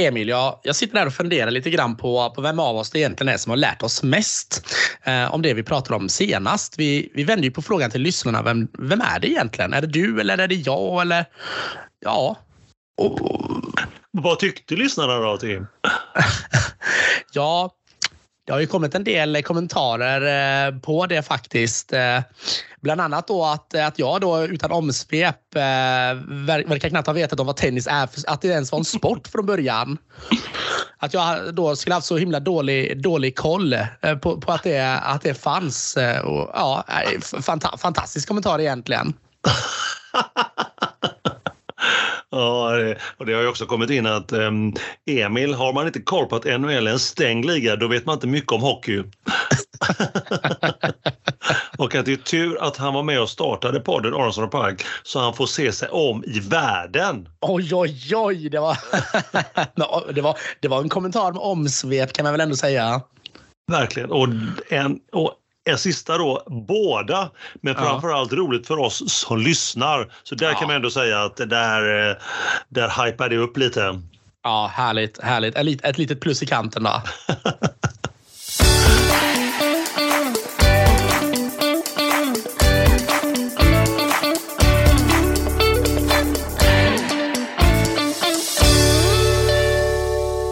Emil, jag, jag sitter där och funderar lite grann på, på vem av oss det egentligen är som har lärt oss mest eh, om det vi pratade om senast. Vi, vi vände ju på frågan till lyssnarna. Vem, vem är det egentligen? Är det du eller är det jag? Eller, ja. Och, Vad tyckte lyssnarna då, Tim? ja, det har ju kommit en del kommentarer eh, på det faktiskt. Bland annat då att, eh, att jag då utan omsvep eh, verkar knappt ha vetat om vad tennis är, att det ens var en sport från början. Att jag då skulle haft så himla dålig, dålig koll eh, på, på att, det, att det fanns. Eh, och, ja, fanta fantastisk kommentar egentligen. Ja, och det har ju också kommit in att um, Emil, har man inte koll på att NHL är en stängd liga, då vet man inte mycket om hockey. och att det är tur att han var med och startade podden Aronsson och Park så han får se sig om i världen. Oj, oj, oj! Det var, det var, det var en kommentar med omsvep kan man väl ändå säga. Verkligen. Och en, och en sista då, båda, men framförallt ja. roligt för oss som lyssnar. Så där ja. kan man ändå säga att där, eh, där hypar det upp lite. Ja, härligt. härligt. Ett, ett litet plus i kanten då.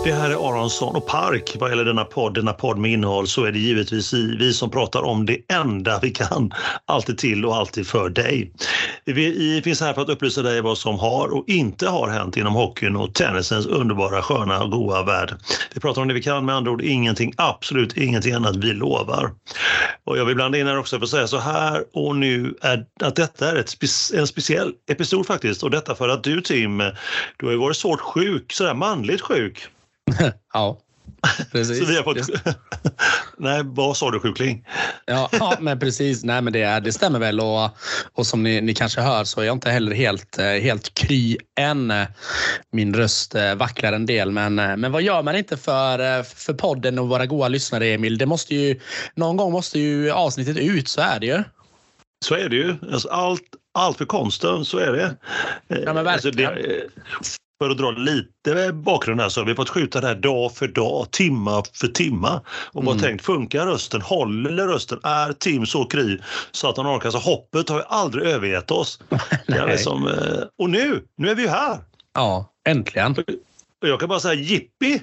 Det här är Aronsson och Park. Vad gäller denna podd, denna podd med innehåll så är det givetvis vi som pratar om det enda vi kan. Alltid till och alltid för dig. Vi finns här för att upplysa dig vad som har och inte har hänt inom hockeyn och tennisens underbara, sköna och goa värld. Vi pratar om det vi kan, med andra ord ingenting, absolut ingenting annat, vi lovar. Och jag vill blanda in här också för att säga så här och nu är att detta är ett spe en speciell episod faktiskt och detta för att du Tim, du har ju varit svårt sjuk, sådär manligt sjuk. ja, precis. Så vi har fått... Nej, vad sa du sjukling? ja, ja, men precis. Nej, men det, det stämmer väl och, och som ni, ni kanske hör så är jag inte heller helt, eh, helt kry än. Min röst eh, vacklar en del, men, eh, men vad gör man inte för, för podden och våra goa lyssnare, Emil? Det måste ju, någon gång måste ju avsnittet ut, så är det ju. Så är det ju. Alltså allt, allt för konsten, så är det. Ja, men verkligen. Alltså det, för att dra lite bakgrund här så har vi fått skjuta det här dag för dag, timma för timma och bara mm. tänkt, funkar rösten? Håller rösten? Är Tim så kry så att han orkar? Så hoppet har ju aldrig övergett oss. liksom, eh, och nu, nu är vi ju här! Ja, äntligen! Och jag kan bara säga jippi!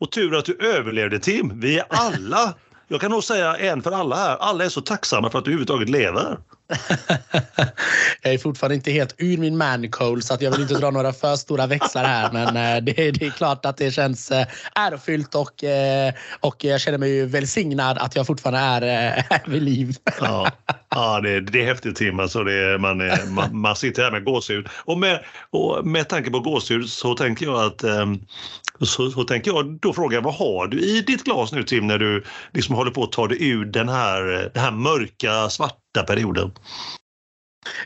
Och tur att du överlevde Tim. Vi är alla, jag kan nog säga en för alla här, alla är så tacksamma för att du överhuvudtaget lever jag är fortfarande inte helt ur min mancold så att jag vill inte dra några för stora växlar här. Men eh, det, det är klart att det känns eh, ärofyllt och, eh, och jag känner mig välsignad att jag fortfarande är, är vid liv. ja, ja det, det är häftigt Tim. Alltså det, man, man, man sitter här med gåshud. Och med, och med tanke på gåshud så tänker jag att så, så tänker jag då fråga vad har du i ditt glas nu Tim när du liksom håller på att ta dig ur den här, den här mörka svarta perioden?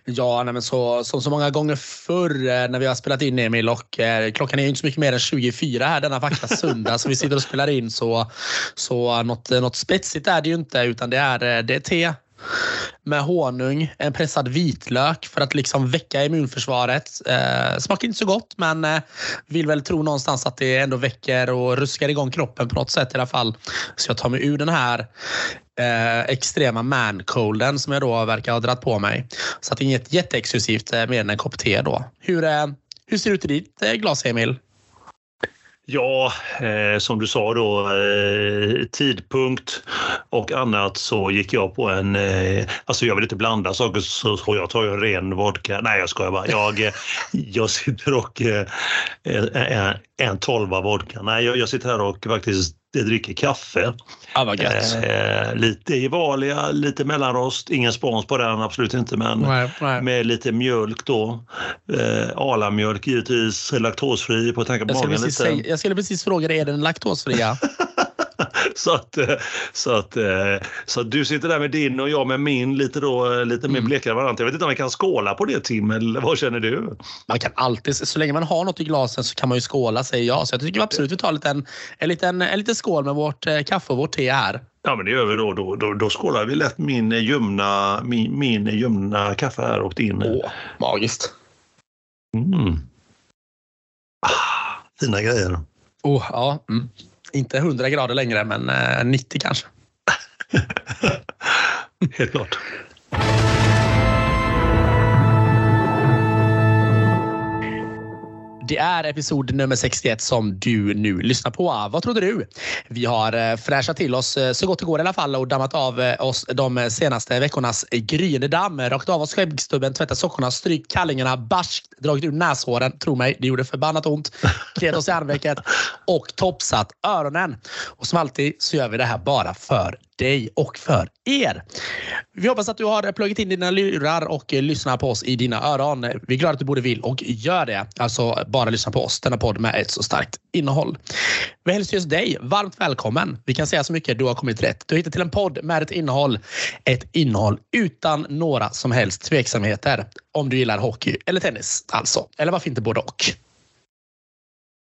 Ja, nej, men så, som så många gånger förr eh, när vi har spelat in Emil och eh, klockan är ju inte så mycket mer än 24 här denna vackra söndag som vi sitter och spelar in så, så något, något spetsigt är det ju inte utan det är, eh, det är te med honung, en pressad vitlök för att liksom väcka immunförsvaret. Eh, smakar inte så gott men eh, vill väl tro någonstans att det ändå väcker och ruskar igång kroppen på något sätt i alla fall. Så jag tar mig ur den här eh, extrema mancolden som jag då verkar ha dragit på mig. Så att det är inget jätteexklusivt eh, mer än en kopp te då. Hur, eh, hur ser det ut i ditt eh, glas Emil? Ja, eh, som du sa då, eh, tidpunkt och annat så gick jag på en... Eh, alltså jag vill inte blanda saker så, så jag tar ju en ren vodka. Nej, jag skojar bara. Jag, eh, jag sitter och... Eh, en, en tolva vodka. Nej, jag, jag sitter här och faktiskt dricker kaffe. Ah, vad eh, lite Gevalia, lite mellanrost, ingen spons på den absolut inte men nej, nej. med lite mjölk då. Eh, Alamjölk givetvis, laktosfri på tanke på jag magen lite. Säga, jag skulle precis fråga dig, är den laktosfria? så, att, eh, så, att, eh, så att du sitter där med din och jag med min lite, då, eh, lite mer mm. blekare variant. Jag vet inte om vi kan skåla på det Tim, eller vad känner du? Man kan alltid, så länge man har något i glasen så kan man ju skåla säger jag. Så jag tycker absolut vi tar en liten, en liten, en liten skål med vårt kaffe och vårt te här. Ja men det gör vi då. Då, då, då skålar vi lätt min ljumna, min, min ljumna kaffe här och din. Åh, magiskt. Mm. Ah, fina grejer. Oh, ja. Mm. Inte 100 grader längre, men eh, 90 kanske. Helt klart. Det är episod nummer 61 som du nu lyssnar på. Vad trodde du? Vi har eh, fräschat till oss eh, så gott det går i alla fall och dammat av eh, oss de senaste veckornas gryende damm. Rakt av oss skäggstubben, tvättat sockorna, strykt kallingarna, barskt dragit ur näshåren. Tro mig, det gjorde förbannat ont. Klet oss i armvecket och topsat öronen. Och som alltid så gör vi det här bara för dig och för er. Vi hoppas att du har pluggat in dina lurar och lyssnar på oss i dina öron. Vi är glada att du både vill och gör det. Alltså bara lyssna på oss, denna podd med ett så starkt innehåll. Vi hälsar just dig varmt välkommen. Vi kan säga så mycket, du har kommit rätt. Du har hittat till en podd med ett innehåll. Ett innehåll utan några som helst tveksamheter. Om du gillar hockey eller tennis alltså. Eller varför inte både och?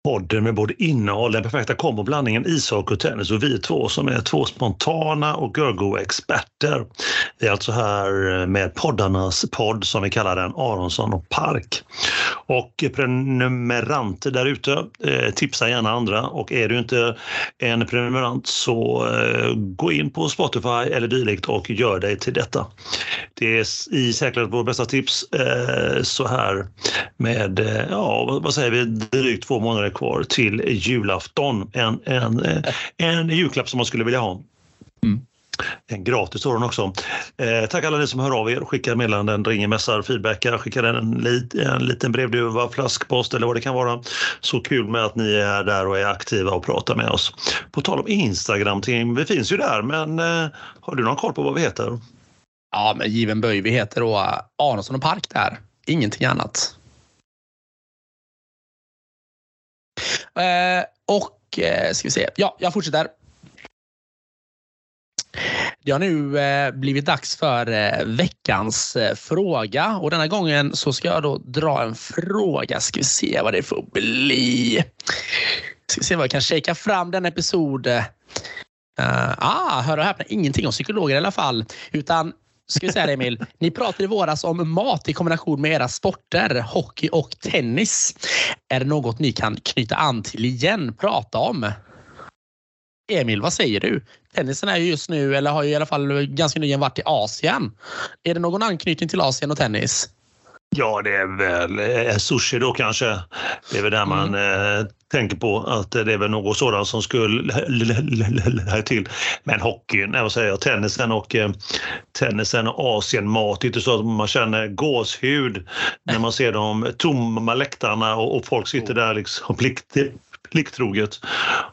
Podden med både innehåll, den perfekta komboblandningen ishockey och tennis och vi två som är två spontana och görgo-experter. Vi är alltså här med poddarnas podd som vi kallar den, Aronsson och Park. Och prenumeranter där ute, eh, tipsa gärna andra och är du inte en prenumerant så eh, gå in på Spotify eller dylikt och gör dig till detta. Det är i säkerhet vårt bästa tips eh, så här med, eh, ja vad säger vi, drygt två månader kvar till julafton. En, en, en julklapp som man skulle vilja ha. Mm. En gratis sådan också. Eh, tack alla ni som hör av er, skickar meddelanden, ringer, mässar, feedbackar, skickar en, lit, en liten brevduva, flaskpost eller vad det kan vara. Så kul med att ni är där och är aktiva och pratar med oss. På tal om Instagram, Tim, vi finns ju där, men eh, har du någon koll på vad vi heter? Ja, men given böj. Vi heter då Aronsson och Park där. Ingenting annat. Eh, och eh, ska vi se. Ja, jag fortsätter. Det har nu eh, blivit dags för eh, veckans eh, fråga och denna gången så ska jag då dra en fråga. Ska vi se vad det får bli. Ska vi se vad jag kan shaka fram den episod. Uh, ah, hör och häpna, ingenting om psykologer i alla fall. Utan ska vi säga det Emil, ni pratade i våras om mat i kombination med era sporter, hockey och tennis. Är det något ni kan knyta an till igen, prata om? Emil, vad säger du? Tennisen är ju just nu, eller har ju i alla fall ganska nyligen varit i Asien. Är det någon anknytning till Asien och tennis? Ja, det är väl eh, sushi då kanske. Det är väl där mm. man eh, tänker på att det är väl något sådant som skulle här till. Men hockeyn, vad säger jag, tennisen och eh, tennisen och Asienmat. Inte så att man känner gåshud när man ser de tomma läktarna och, och folk sitter där liksom plikt, plikttroget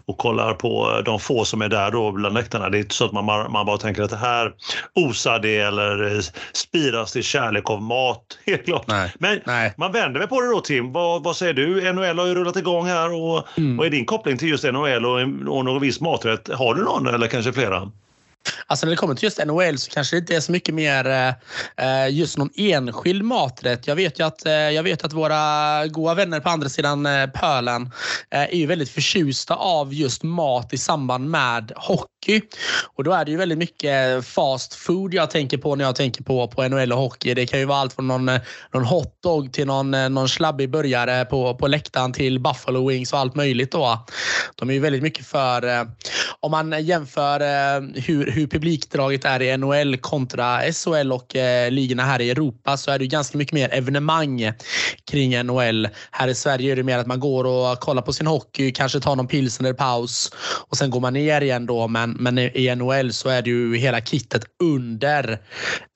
och kollar på de få som är där då bland läktarna. Det är inte så att man, man bara tänker att det här osar det eller spiras till kärlek av mat. Helt klart. Nej. Men Nej. man vänder mig på det då Tim. Vad, vad säger du? NHL har ju rullat igång här och mm. vad är din koppling till just NHL och, och någon viss maträtt? Har du någon eller kanske flera? Alltså när det kommer till just NHL så kanske det inte är så mycket mer eh, eh, just någon enskild maträtt. Jag vet ju att, eh, jag vet att våra goda vänner på andra sidan eh, pölen eh, är ju väldigt förtjusta av just mat i samband med hockey. Och då är det ju väldigt mycket fast food jag tänker på när jag tänker på, på NHL och hockey. Det kan ju vara allt från någon, eh, någon hotdog till någon, eh, någon slabbig burgare på, på läktaren till buffalo wings och allt möjligt. Då. De är ju väldigt mycket för, eh, om man jämför eh, hur hur publikdraget är i NHL kontra SHL och eh, ligorna här i Europa så är det ganska mycket mer evenemang kring NHL. Här i Sverige är det mer att man går och kollar på sin hockey, kanske tar någon pilsner eller paus och sen går man ner igen då. Men, men i NHL så är det ju hela kittet under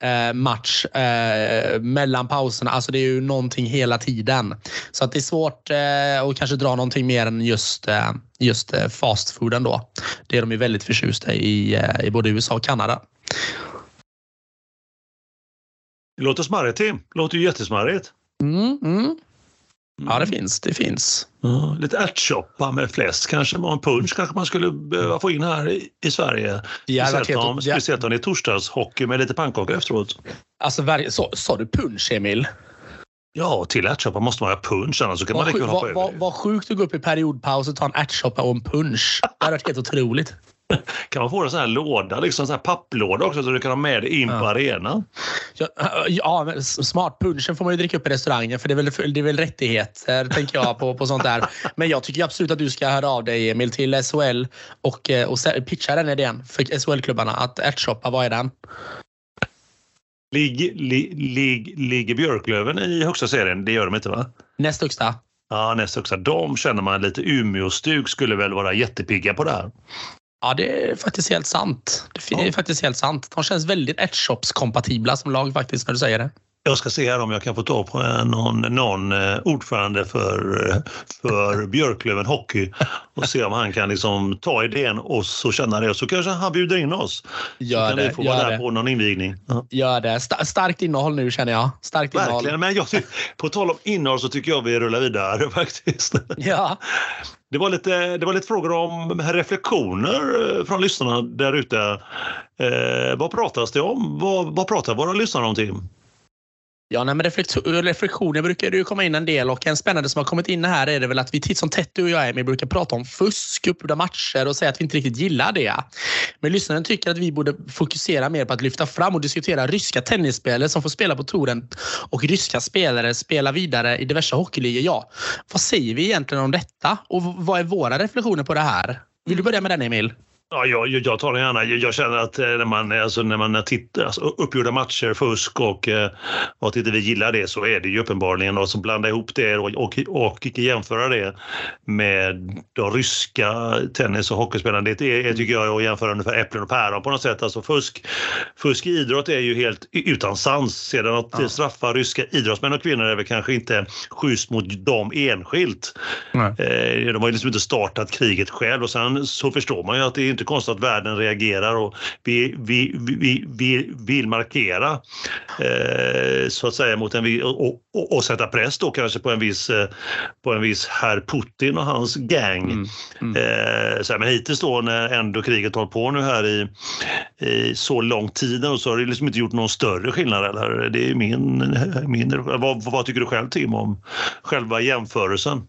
eh, match, eh, mellan pauserna. Alltså det är ju någonting hela tiden. Så att det är svårt eh, att kanske dra någonting mer än just eh, just eh, fastfooden då. Det är de ju väldigt förtjusta i, eh, i både USA och Kanada. Det låter smarrigt Tim. Det låter ju jättesmarrigt. Mm, mm. Ja, det finns. Det finns. Ja, lite ärtsoppa med fläsk kanske. En punch kanske man skulle behöva få in här i, i Sverige. Ja, speciellt, om, speciellt om det är torsdagshockey med lite pannkaka efteråt. Alltså, så, sa du punch, Emil? Ja, till ärtsoppa måste man ha punch annars så kan vad man lika hoppa vad, över. Vad sjukt att gå upp i periodpaus och ta en ärtsoppa och en punch. Det hade varit helt otroligt. Kan man få en sån här låda, liksom sån här papplåda också så du kan ha med dig in ja. på arenan? Ja, ja, smart. Punchen får man ju dricka upp i restaurangen för det är väl, det är väl rättigheter tänker jag på, på sånt där. Men jag tycker absolut att du ska höra av dig Emil till SHL och, eh, och pitcha den idén för SHL-klubbarna att ärtshoppa, vad är den? Ligger lig, lig, lig Björklöven i högsta serien? Det gör de inte va? Näst högsta. Ja, näst högsta. De känner man lite Umeå-stug skulle väl vara jättepigga på det här. Ja, det är faktiskt helt sant. Det är ja. faktiskt helt sant. De känns väldigt Edgeshops-kompatibla som lag faktiskt när du säger det. Jag ska se här om jag kan få ta på någon, någon eh, ordförande för, eh, för Björklöven Hockey och se om han kan liksom ta idén och så känna det. Så kanske han bjuder in oss. Gör så kan det, vi få vara där det. på någon invigning. Ja. Gör det. Starkt innehåll nu känner jag. Starkt Verkligen, innehåll. men jag, på tal om innehåll så tycker jag vi rullar vidare faktiskt. Ja. Det var, lite, det var lite frågor om reflektioner eh, från lyssnarna där ute. Eh, vad pratas det om? Vad, vad pratar våra lyssnare om, Tim? Ja, nej, men reflektioner brukar det ju komma in en del och en spännande som har kommit in här är det väl att vi titt som tätt du och jag Emil brukar prata om fusk, uppgjorda matcher och säga att vi inte riktigt gillar det. Men lyssnaren tycker att vi borde fokusera mer på att lyfta fram och diskutera ryska tennisspelare som får spela på touren och ryska spelare spela vidare i diverse hockeyligor. Ja, vad säger vi egentligen om detta och vad är våra reflektioner på det här? Vill du börja med den Emil? Ja, jag, jag tar det gärna. Jag känner att eh, när man, alltså, när man tittar, alltså, uppgjorda matcher, fusk och, eh, och att inte vi gillar det så är det ju uppenbarligen att blanda ihop det och, och, och jämföra det med de ryska tennis och hockeyspelarna. Det är, tycker jag att jämföra ungefär äpplen och päron på något sätt. Alltså fusk, fusk i idrott är ju helt utan sans. Sedan att ja. straffa ryska idrottsmän och kvinnor är väl kanske inte schysst mot dem enskilt. Nej. Eh, de har ju liksom inte startat kriget själv och sen så förstår man ju att det är inte konstigt att världen reagerar och vi, vi, vi, vi vill markera eh, så att säga mot en och, och, och, sätta press då kanske på en viss, eh, på en viss herr Putin och hans gang. Mm. Mm. Eh, så här, men hittills då när ändå kriget håller på nu här i, i så lång tid och så har det liksom inte gjort någon större skillnad eller det är min, min vad, vad tycker du själv Tim om själva jämförelsen?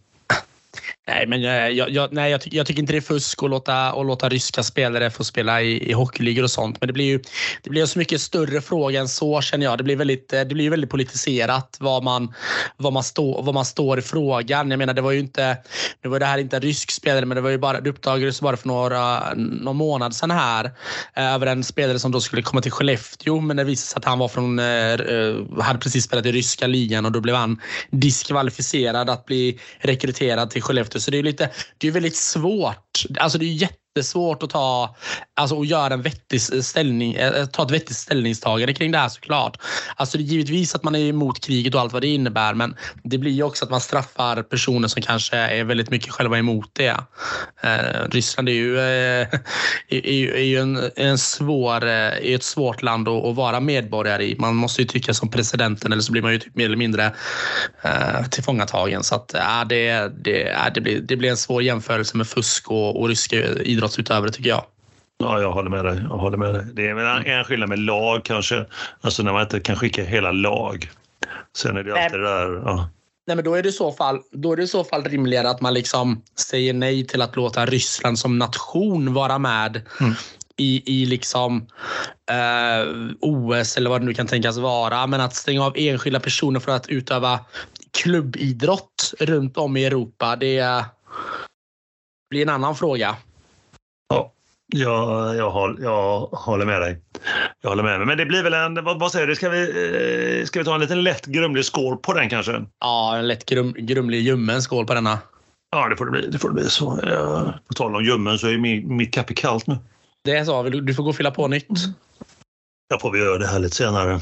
Nej, men eh, jag, jag, nej, jag, jag, tycker inte det är fusk att låta, att låta ryska spelare få spela i, i hockeyligor och sånt. Men det blir ju det blir en så mycket större fråga än så känner jag. Det blir väldigt, eh, det blir väldigt politiserat vad man, vad, man stå, vad man står i frågan. Jag menar, det var ju inte, nu var det här inte en rysk spelare, men det var ju bara, det uppdagades bara för några, någon månad sedan här eh, över en spelare som då skulle komma till Skellefteå. Men det visade sig att han var från, hade precis spelat i ryska ligan och då blev han diskvalificerad att bli rekryterad till Skellefteå. Så det är lite, det är väldigt svårt. Alltså det är jätte jättesvårt att ta alltså att göra en vettig ställning, eh, eh, ta ett vettigt ställningstagande kring det här såklart. Alltså det är givetvis att man är emot kriget och allt vad det innebär men det blir ju också att man straffar personer som kanske är väldigt mycket själva emot det. Eh, Ryssland är ju, eh, är, är ju en, en svår, eh, är ett svårt land att, att, vara medborgare i. Man måste ju tycka som presidenten eller så blir man ju typ mer eller mindre eh, tillfångatagen. Så att, eh, det, det, det, blir, det blir en svår jämförelse med fusk och, och ryska idrottsutövare tycker jag. Ja, jag håller med dig. Jag håller med dig. Det är en skillnad med lag kanske, alltså när man inte kan skicka hela lag. Sen är det alltid det där... Ja. Nej, men då är det i så fall, då är det i så fall rimligare att man liksom säger nej till att låta Ryssland som nation vara med mm. i, i liksom eh, OS eller vad det nu kan tänkas vara. Men att stänga av enskilda personer för att utöva klubbidrott runt om i Europa, det blir en annan fråga. Ja, jag, håller, jag håller med dig. Jag håller med. Men det blir väl en, vad, vad säger du, ska vi, eh, ska vi ta en liten lätt grumlig skål på den kanske? Ja, en lätt grum, grumlig ljummen skål på denna. Ja, det får det bli. Det får det bli så. Ja, på tal om ljummen så är min, mitt kaffe kallt nu. Det är så? Du får gå och fylla på nytt. Jag får vi göra det här lite senare.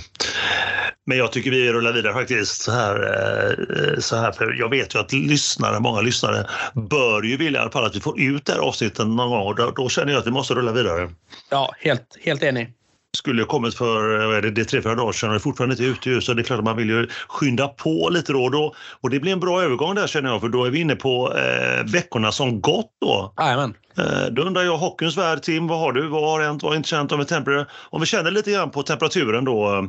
Men jag tycker vi rullar vidare faktiskt så här, eh, så här. För jag vet ju att lyssnare, många lyssnare bör ju vilja i alla fall att vi får ut det här avsnittet någon gång och då, då känner jag att vi måste rulla vidare. Ja, helt, helt enig skulle ha kommit för vad är det, det är tre, fyra dagar sedan och är fortfarande inte ute ju, så det är klart att man vill ju skynda på lite då och då. Och det blir en bra övergång där känner jag, för då är vi inne på eh, veckorna som gått då. Jajamän. Eh, då undrar jag, hockeyns värld, Tim, vad har du? Vad har hänt? Vad har inte känt om temperatur? Om vi känner lite grann på temperaturen då.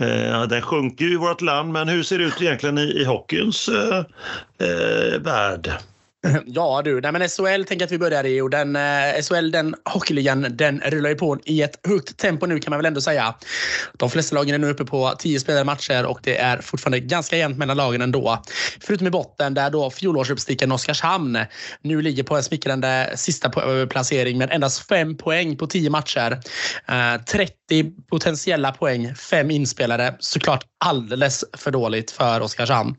Eh, den sjunker ju i vårt land, men hur ser det ut egentligen i, i hockeyns eh, eh värld? Ja du, nej men SHL tänker att vi börjar i och den eh, SHL, den hockeyligan, den rullar ju på i ett högt tempo nu kan man väl ändå säga. De flesta lagen är nu uppe på 10 spelade matcher och det är fortfarande ganska jämnt mellan lagen ändå. Förutom i botten där då fjolårsuppstickaren Oskarshamn nu ligger på en smickrande sista eh, placering med endast fem poäng på 10 matcher. Eh, 30 potentiella poäng, fem inspelare. Såklart alldeles för dåligt för Oskarshamn.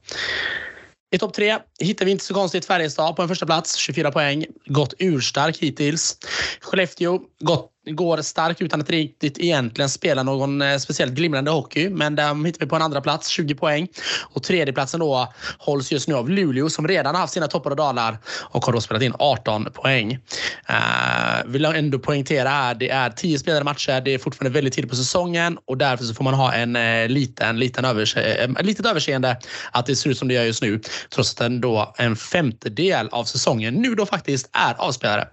I topp tre hittar vi inte så konstigt Färjestad på en första plats, 24 poäng. Gått urstark hittills. Skellefteå gått går starkt utan att riktigt egentligen spela någon eh, speciellt glimrande hockey. Men de hittar vi på en andra plats 20 poäng. Och tredjeplatsen då hålls just nu av Luleå som redan har haft sina toppar och dalar och har då spelat in 18 poäng. Uh, vill jag ändå poängtera här, det är 10 spelade matcher. Det är fortfarande väldigt tidigt på säsongen och därför så får man ha en uh, liten, liten överse uh, litet överseende att det ser ut som det gör just nu. Trots att ändå en femtedel av säsongen nu då faktiskt är avspelade.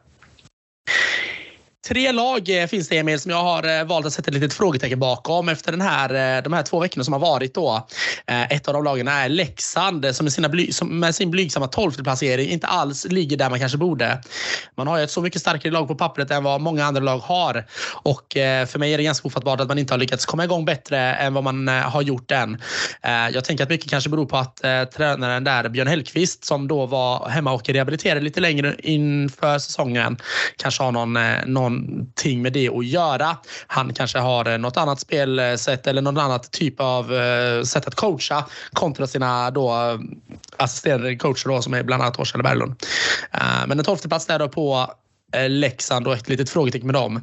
Tre lag eh, finns det Emil som jag har eh, valt att sätta ett litet frågetecken bakom efter den här, eh, de här två veckorna som har varit. Då. Ett av de lagen är Leksand som med, sina bly, som med sin blygsamma tolfte placering inte alls ligger där man kanske borde. Man har ju ett så mycket starkare lag på pappret än vad många andra lag har. Och för mig är det ganska ofattbart att man inte har lyckats komma igång bättre än vad man har gjort än. Jag tänker att mycket kanske beror på att tränaren där, Björn Hellkvist, som då var hemma och rehabiliterade lite längre inför säsongen, kanske har någon, någon någonting med det att göra. Han kanske har eh, något annat spelsätt eller någon annat typ av eh, sätt att coacha kontra sina då eh, assisterande coacher då, som är bland annat Orsala Berglund. Men en tolfte plats där då på Leksand och ett litet frågetecken med dem.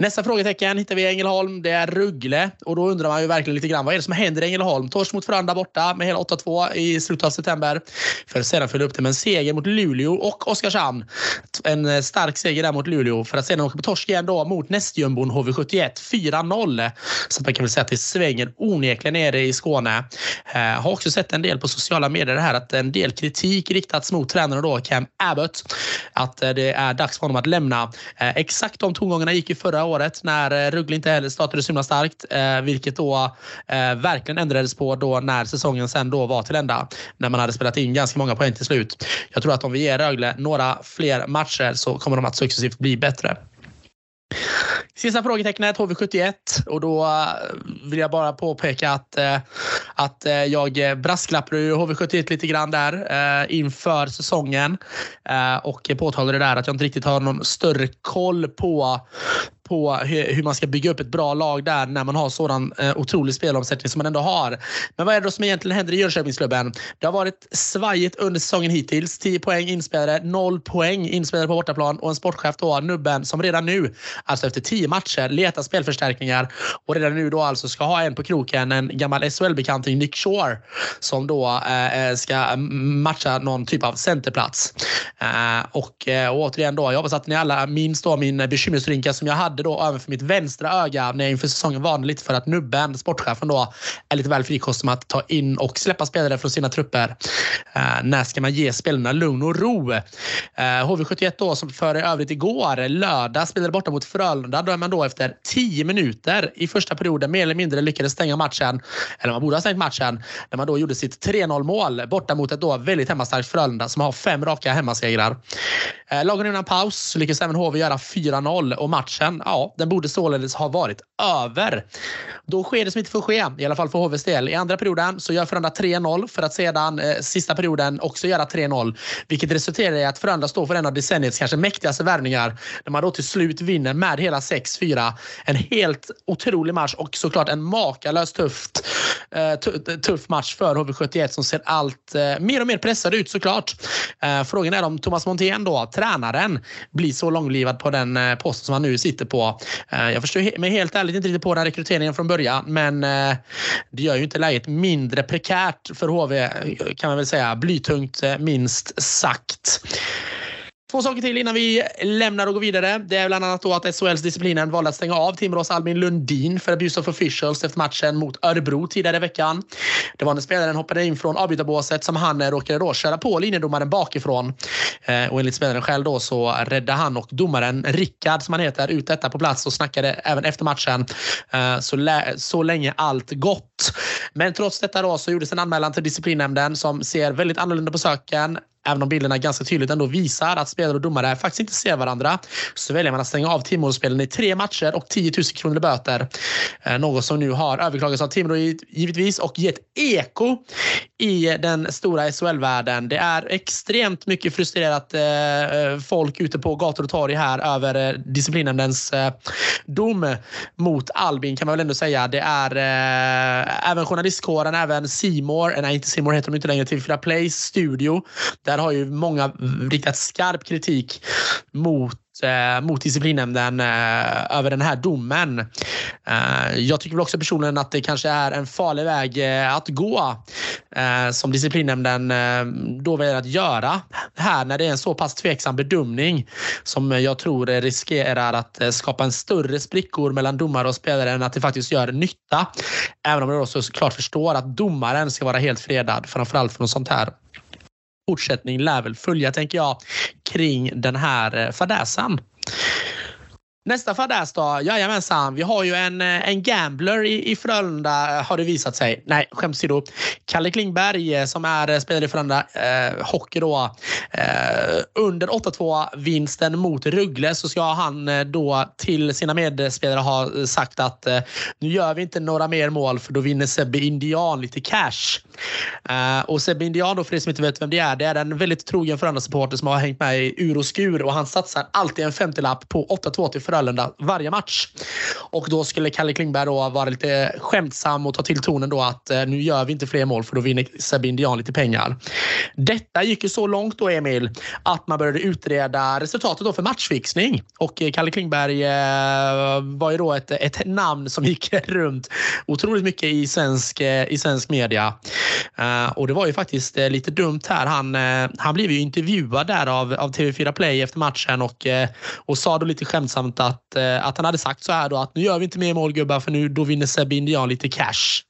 Nästa frågetecken hittar vi i Ängelholm. Det är Ruggle. Och då undrar man ju verkligen lite grann vad är det som händer i Ängelholm? Torsk mot Frölunda borta med hela 8-2 i slutet av september. För att sedan följa upp det med en seger mot Luleå och Oskarshamn. En eh, stark seger där mot Luleå för att sedan åka på torsk igen då mot nästjumbon HV71 4-0. Så man kan väl säga att det svänger onekligen nere i Skåne. Eh, har också sett en del på sociala medier här att en del kritik riktats mot tränaren då Cam Abbott. Att eh, det är dags för honom att lämna. Exakt de tongångarna gick ju förra året när eh, Rögle inte heller startade så himla starkt. Eh, vilket då eh, verkligen ändrades på då när säsongen sen då var till ända. När man hade spelat in ganska många poäng till slut. Jag tror att om vi ger Rögle några fler matcher så kommer de att successivt bli bättre. Sista frågetecknet HV71 och då eh, vill jag bara påpeka att, eh, att jag brasklappade HV71 lite grann där inför säsongen och påtalade där att jag inte riktigt har någon större koll på på hur man ska bygga upp ett bra lag där när man har sådan eh, otrolig spelomsättning som man ändå har. Men vad är det då som egentligen händer i Jönköpingsklubben? Det har varit svajigt under säsongen hittills. 10 poäng inspelade, 0 poäng inspelade på bortaplan och en sportchef då, Nubben, som redan nu, alltså efter 10 matcher, letar spelförstärkningar och redan nu då alltså ska ha en på kroken, en gammal SHL-bekanting, Nick Shore, som då eh, eh, ska matcha någon typ av centerplats. Eh, och, eh, och återigen då, jag hoppas att ni alla minns då min eh, bekymmersrynka som jag hade hade då även för mitt vänstra öga när jag inför säsongen varnade lite för att Nubben, sportchefen då, är lite väl frikostig med att ta in och släppa spelare från sina trupper. Eh, när ska man ge spelarna lugn och ro? Eh, HV71 då som för övrigt igår, lördag, spelade borta mot Frölunda. Då är man då efter 10 minuter i första perioden mer eller mindre lyckades stänga matchen. Eller man borde ha stängt matchen. När man då gjorde sitt 3-0 mål borta mot ett då väldigt hemmastarkt Frölunda som har fem raka hemmasegrar. Eh, lagen innan paus så lyckades även HV göra 4-0 och matchen ja, den borde således ha varit över. Då sker det som inte får ske, i alla fall för HVs del. I andra perioden så gör Frölunda 3-0 för att sedan eh, sista perioden också göra 3-0. Vilket resulterar i att Frölunda står för en av decenniets kanske mäktigaste värvningar. När man då till slut vinner med hela 6-4. En helt otrolig match och såklart en makalöst tufft, eh, tuff match för HV71 som ser allt eh, mer och mer pressad ut såklart. Eh, frågan är om Thomas Montén då, tränaren, blir så långlivad på den eh, posten som han nu sitter på eh, jag förstår mig helt ärligt inte riktigt på den rekryteringen från början, men eh, det gör ju inte läget mindre prekärt för HV kan man väl säga. Blytungt minst sagt. Två saker till innan vi lämnar och går vidare. Det är bland annat då att SHLs disciplinen valde att stänga av Timrås Albin Lundin för abuse of officials efter matchen mot Örebro tidigare i veckan. Det var när spelaren hoppade in från avbytarbåset som han råkade då köra på linjedomaren bakifrån. Eh, och enligt spelaren själv då så räddade han och domaren Rickard som han heter ut detta på plats och snackade även efter matchen. Eh, så, så länge allt gott. Men trots detta då så gjordes en anmälan till disciplinnämnden som ser väldigt annorlunda på söken. Även om bilderna ganska tydligt ändå visar att spelare och domare faktiskt inte ser varandra så väljer man att stänga av Timrå-spelen i tre matcher och 10 000 kronor i böter. Eh, något som nu har överklagats av Timrå givetvis och gett eko i den stora SHL-världen. Det är extremt mycket frustrerat eh, eh, folk ute på gator och torg här över eh, disciplinnämndens eh, dom mot Albin kan man väl ändå säga. Det är eh, även journalistkåren, även Simor, eh, nej inte Simor heter de inte längre, TV4 Plays studio. Där har ju många riktat skarp kritik mot Eh, mot disciplinnämnden eh, över den här domen. Eh, jag tycker väl också personligen att det kanske är en farlig väg eh, att gå eh, som disciplinnämnden eh, då väljer att göra här när det är en så pass tveksam bedömning som jag tror riskerar att eh, skapa en större sprickor mellan domare och spelare än att det faktiskt gör nytta. Även om jag också såklart förstår att domaren ska vara helt fredad, framförallt från sånt här fortsättning lär väl följa, tänker jag, kring den här fadäsan. fadäsen. Nästa fadäs då? Jajamensan, vi har ju en, eh, en gambler i, i Frölunda eh, har det visat sig. Nej, skämt då. Kalle Klingberg eh, som är spelare i Frölunda eh, Hockey då. Eh, under 8-2 vinsten mot Rögle så ska han då till sina medspelare ha sagt att eh, nu gör vi inte några mer mål för då vinner Sebbe Indian lite cash. Eh, och Sebbe Indian då för er som inte vet vem det är. Det är en väldigt trogen Frölunda-supporter som har hängt med i ur och skur och han satsar alltid en 50-lapp på 8-2 till Frölunda Frölunda varje match. Och då skulle Kalle Klingberg då vara lite skämtsam och ta till tonen då att eh, nu gör vi inte fler mål för då vinner Sebbe Indian lite pengar. Detta gick ju så långt då Emil att man började utreda resultatet då för matchfixning och eh, Kalle Klingberg eh, var ju då ett, ett namn som gick runt otroligt mycket i svensk, i svensk media. Och det var ju faktiskt lite dumt här. Han, han blev ju intervjuad där av, av TV4 Play efter matchen och, och sa då lite skämtsamt att, eh, att han hade sagt så här då att nu gör vi inte mer målgubbar för nu då vinner Sebbe Indian lite cash.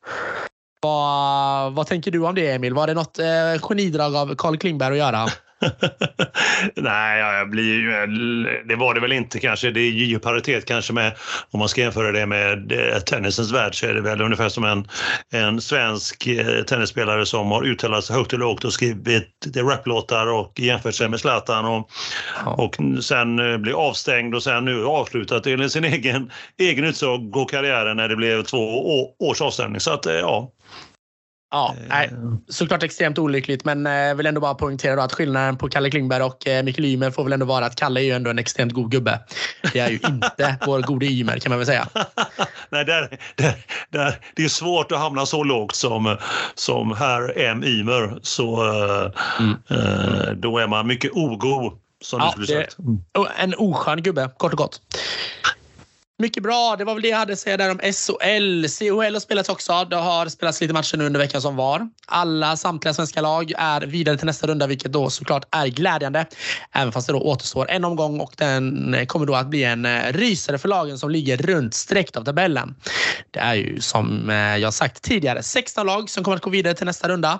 Vad, vad tänker du om det Emil? Var det något eh, genidrag av Carl Klingberg att göra? Nej, jag blir ju, det var det väl inte kanske. Det är ju paritet kanske med, om man ska jämföra det med eh, tennisens värld så är det väl ungefär som en, en svensk eh, tennisspelare som har uttalat sig högt och lågt och skrivit raplåtar och jämfört sig med Zlatan och, ja. och sen eh, blir avstängd och sen nu avslutat enligt sin egen, egen utsago karriären när det blev två års avstängning. Så att ja, Ja, nej, såklart extremt olyckligt, men jag vill ändå bara poängtera att skillnaden på Kalle Klingberg och Mikael Ymer får väl ändå vara att Kalle är ju ändå en extremt god gubbe. Det är ju inte vår gode Ymer kan man väl säga. nej, där, där, där, det är svårt att hamna så lågt som, som herr M Ymer. Så mm. eh, då är man mycket ogo, som ja, du skulle sagt. En oskön gubbe, kort och gott. Mycket bra. Det var väl det jag hade att säga där om SHL. CHL har spelats också. Det har spelats lite matcher nu under veckan som var. Alla samtliga svenska lag är vidare till nästa runda, vilket då såklart är glädjande. Även fast det då återstår en omgång och den eh, kommer då att bli en eh, rysare för lagen som ligger runt strecket av tabellen. Det är ju som eh, jag sagt tidigare 16 lag som kommer att gå vidare till nästa runda.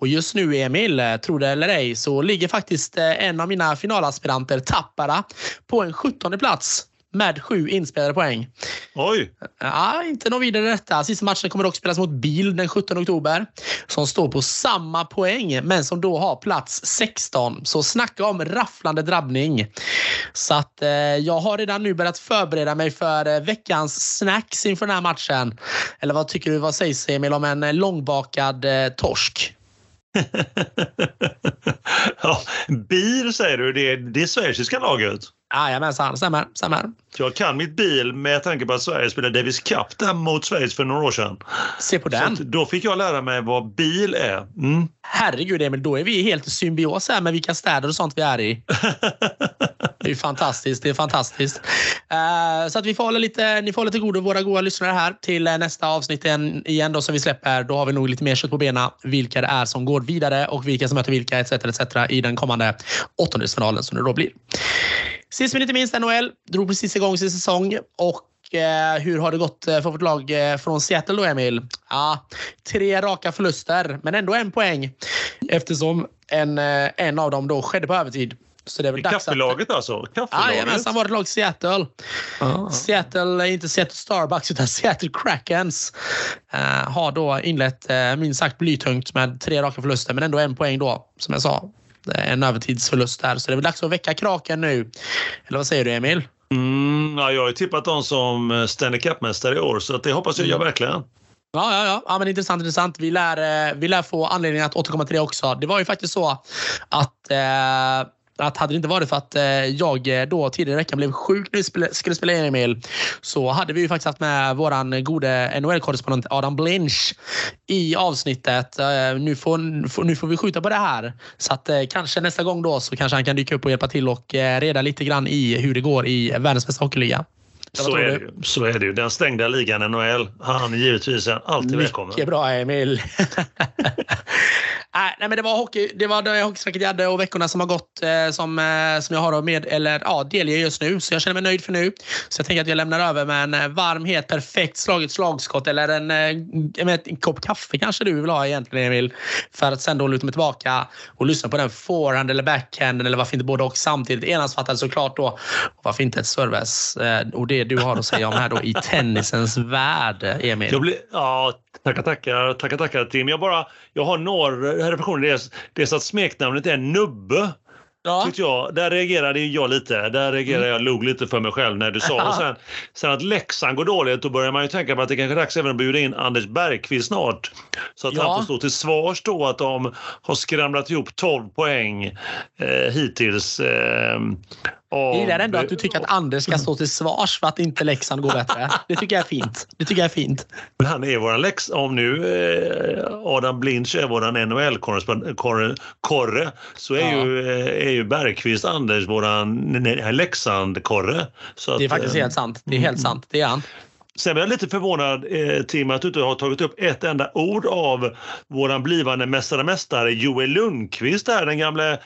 Och just nu, Emil, tror tro det eller ej, så ligger faktiskt en av mina finalaspiranter, Tappara, på en 17 plats med sju inspelade poäng. Oj! Ja, inte något vidare detta. Sista matchen kommer dock spelas mot Bil den 17 oktober som står på samma poäng men som då har plats 16. Så snacka om rafflande drabbning. Så att eh, jag har redan nu börjat förbereda mig för eh, veckans snacks inför den här matchen. Eller vad tycker du? Vad sägs Emil om en långbakad eh, torsk? ja, bil säger du, det är det schweiziska laget? Jajamensan, stämmer. stämmer. Jag kan mitt bil med tanke på att Sverige spelade Davis Cup där mot Schweiz för några år sedan. Se på den. då fick jag lära mig vad bil är. Mm. Herregud Emil, då är vi helt i symbios här med vilka städer och sånt vi är i. det är fantastiskt. Det är fantastiskt. Uh, så att vi får hålla lite, ni får hålla till godo våra goda lyssnare här till uh, nästa avsnitt igen då som vi släpper. Då har vi nog lite mer kött på benen. Vilka det är som går vidare och vilka som möter vilka etc. etc. i den kommande åttondelsfinalen som det då blir. Sist men inte minst NHL drog precis igång sin säsong och eh, hur har det gått eh, för vårt lag eh, från Seattle då, Emil? Ja, tre raka förluster, men ändå en poäng eftersom en, en av dem då skedde på övertid. Så det är väl dags Kaffelaget att... alltså? Kaffelaget? Jajamensan, var ett lag Seattle. Ah. Seattle, inte Seattle Starbucks utan Seattle Krakens. Uh, har då inlett uh, minst sagt blytungt med tre raka förluster men ändå en poäng då, som jag sa En övertidsförlust där. Så det är väl dags att väcka kraken nu. Eller vad säger du Emil? Mm, ja, jag har ju tippat dem som Stanley Cup-mästare i år så det hoppas jag, jag mm. verkligen. Ja, ja, ja. ja men intressant, intressant. Vi lär, eh, vi lär få anledning att återkomma till det också. Det var ju faktiskt så att eh, att hade det inte varit för att eh, jag eh, då tidigare i veckan blev sjuk när vi skulle spela in Emil så hade vi ju faktiskt haft med våran gode NHL-korrespondent Adam Blinch i avsnittet. Eh, nu får, nu får vi skjuta på det här. Så att kanske nästa gång då så kanske han kan dyka upp och hjälpa till och reda lite grann i hur det går i världens bästa hockeyliga. Så är, det, så är det ju. Den stängda ligan NHL. Han är givetvis alltid Mycket välkommen. Mycket bra Emil. Nej, men det var hockey. Det var det hockeysnacket jag hade och veckorna som har gått eh, som, eh, som jag har med eller ja, delger just nu. Så jag känner mig nöjd för nu. Så jag tänker att jag lämnar över med en eh, varm, het, perfekt slaget slagskott eller en, en, en kopp kaffe kanske du vill ha egentligen Emil. För att sen då luta mig tillbaka och lyssna på den forehand eller backhanden eller varför inte både och samtidigt. Enhandsfattad såklart då. Och varför inte ett service och det du har att säga om här då i tennisens värld, Emil. Jag blir, ja, tackar, tackar, tackar, tackar Tim. Jag bara, jag har några reflektioner. Dels, dels att smeknamnet är Nubbe. Ja. jag. Där reagerade jag lite. Där reagerade mm. jag, log lite för mig själv när du sa. Och sen, sen att Leksand går dåligt, då börjar man ju tänka på att det kanske är dags även att bjuda in Anders Bergqvist snart. Så att ja. han får stå till svars då att de har skramlat ihop 12 poäng eh, hittills. Eh, jag gillar ändå att du tycker att Anders ska stå till svars för att inte Leksand går bättre. Det tycker jag är fint. Det tycker jag är fint. Men han är våran Lex... Om nu eh, Adam Blinch är våran NHL-korre så är, ja. ju, eh, är ju Bergqvist Anders våran Leksand-korre. Det är faktiskt helt sant. Det är helt sant. Det är han. Sen är jag lite förvånad, eh, Tim, att du inte har tagit upp ett enda ord av våran blivande mästare mästare Joel Lundqvist, där, den gamle,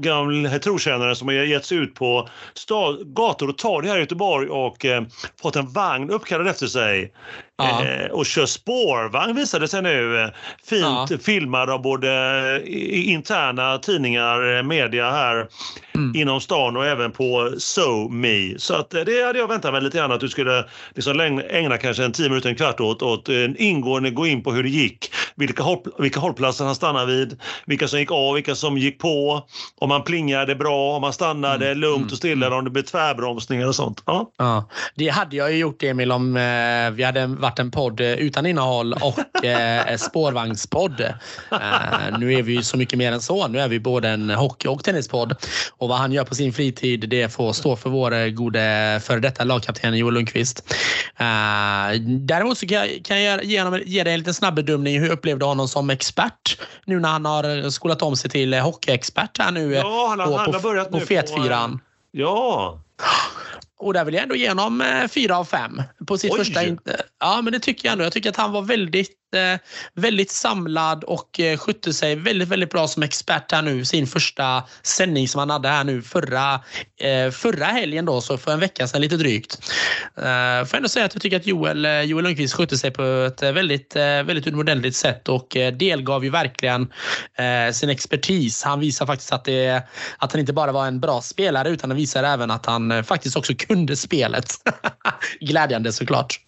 gamle trotjänaren som har gett sig ut på stad, gator och torg här i Göteborg och eh, fått en vagn uppkallad efter sig. Ja. Eh, och kör spårvagn visade sig nu. Fint ja. filmad av både interna tidningar, eh, media här mm. inom stan och även på SoMe. Så att eh, det hade jag väntat mig lite grann att du skulle liksom ägna kanske en tio minuter, en kvart åt, åt en ingående gå in på hur det gick. Vilka, håll, vilka hållplatser han stannade vid, vilka som gick av, vilka som gick på, om han plingade bra, om han stannade mm. lugnt och stilla, mm. om det blev tvärbromsningar och sånt. Ja. ja. Det hade jag ju gjort Emil om eh, vi hade varit en podd eh, utan innehåll och eh, spårvagnspodd. Eh, nu är vi så mycket mer än så. Nu är vi både en hockey och tennispodd. Och vad han gör på sin fritid det får stå för vår eh, gode före detta lagkapten Joel Lundqvist. Eh, däremot så kan jag, kan jag ge, honom, ge dig en liten snabbedömning. Hur upplevde honom som expert nu när han har skolat om sig till hockeyexpert här nu ja, han har, på, han har börjat på, på Fetfyran? Ja. Och där vill jag ändå ge honom eh, fyra av fem på sitt Oj. första. Ja, men det tycker jag ändå. Jag tycker att han var väldigt Eh, väldigt samlad och eh, skötte sig väldigt, väldigt bra som expert här nu. Sin första sändning som han hade här nu förra, eh, förra helgen då, så för en vecka sedan lite drygt. Eh, får jag ändå säga att jag tycker att Joel, eh, Joel Lundqvist skötte sig på ett väldigt, väldigt utomordentligt sätt och delgav ju verkligen sin expertis. Han visar faktiskt att, det, att han inte bara var en bra spelare utan han visar även att han faktiskt också kunde spelet. Glädjande såklart.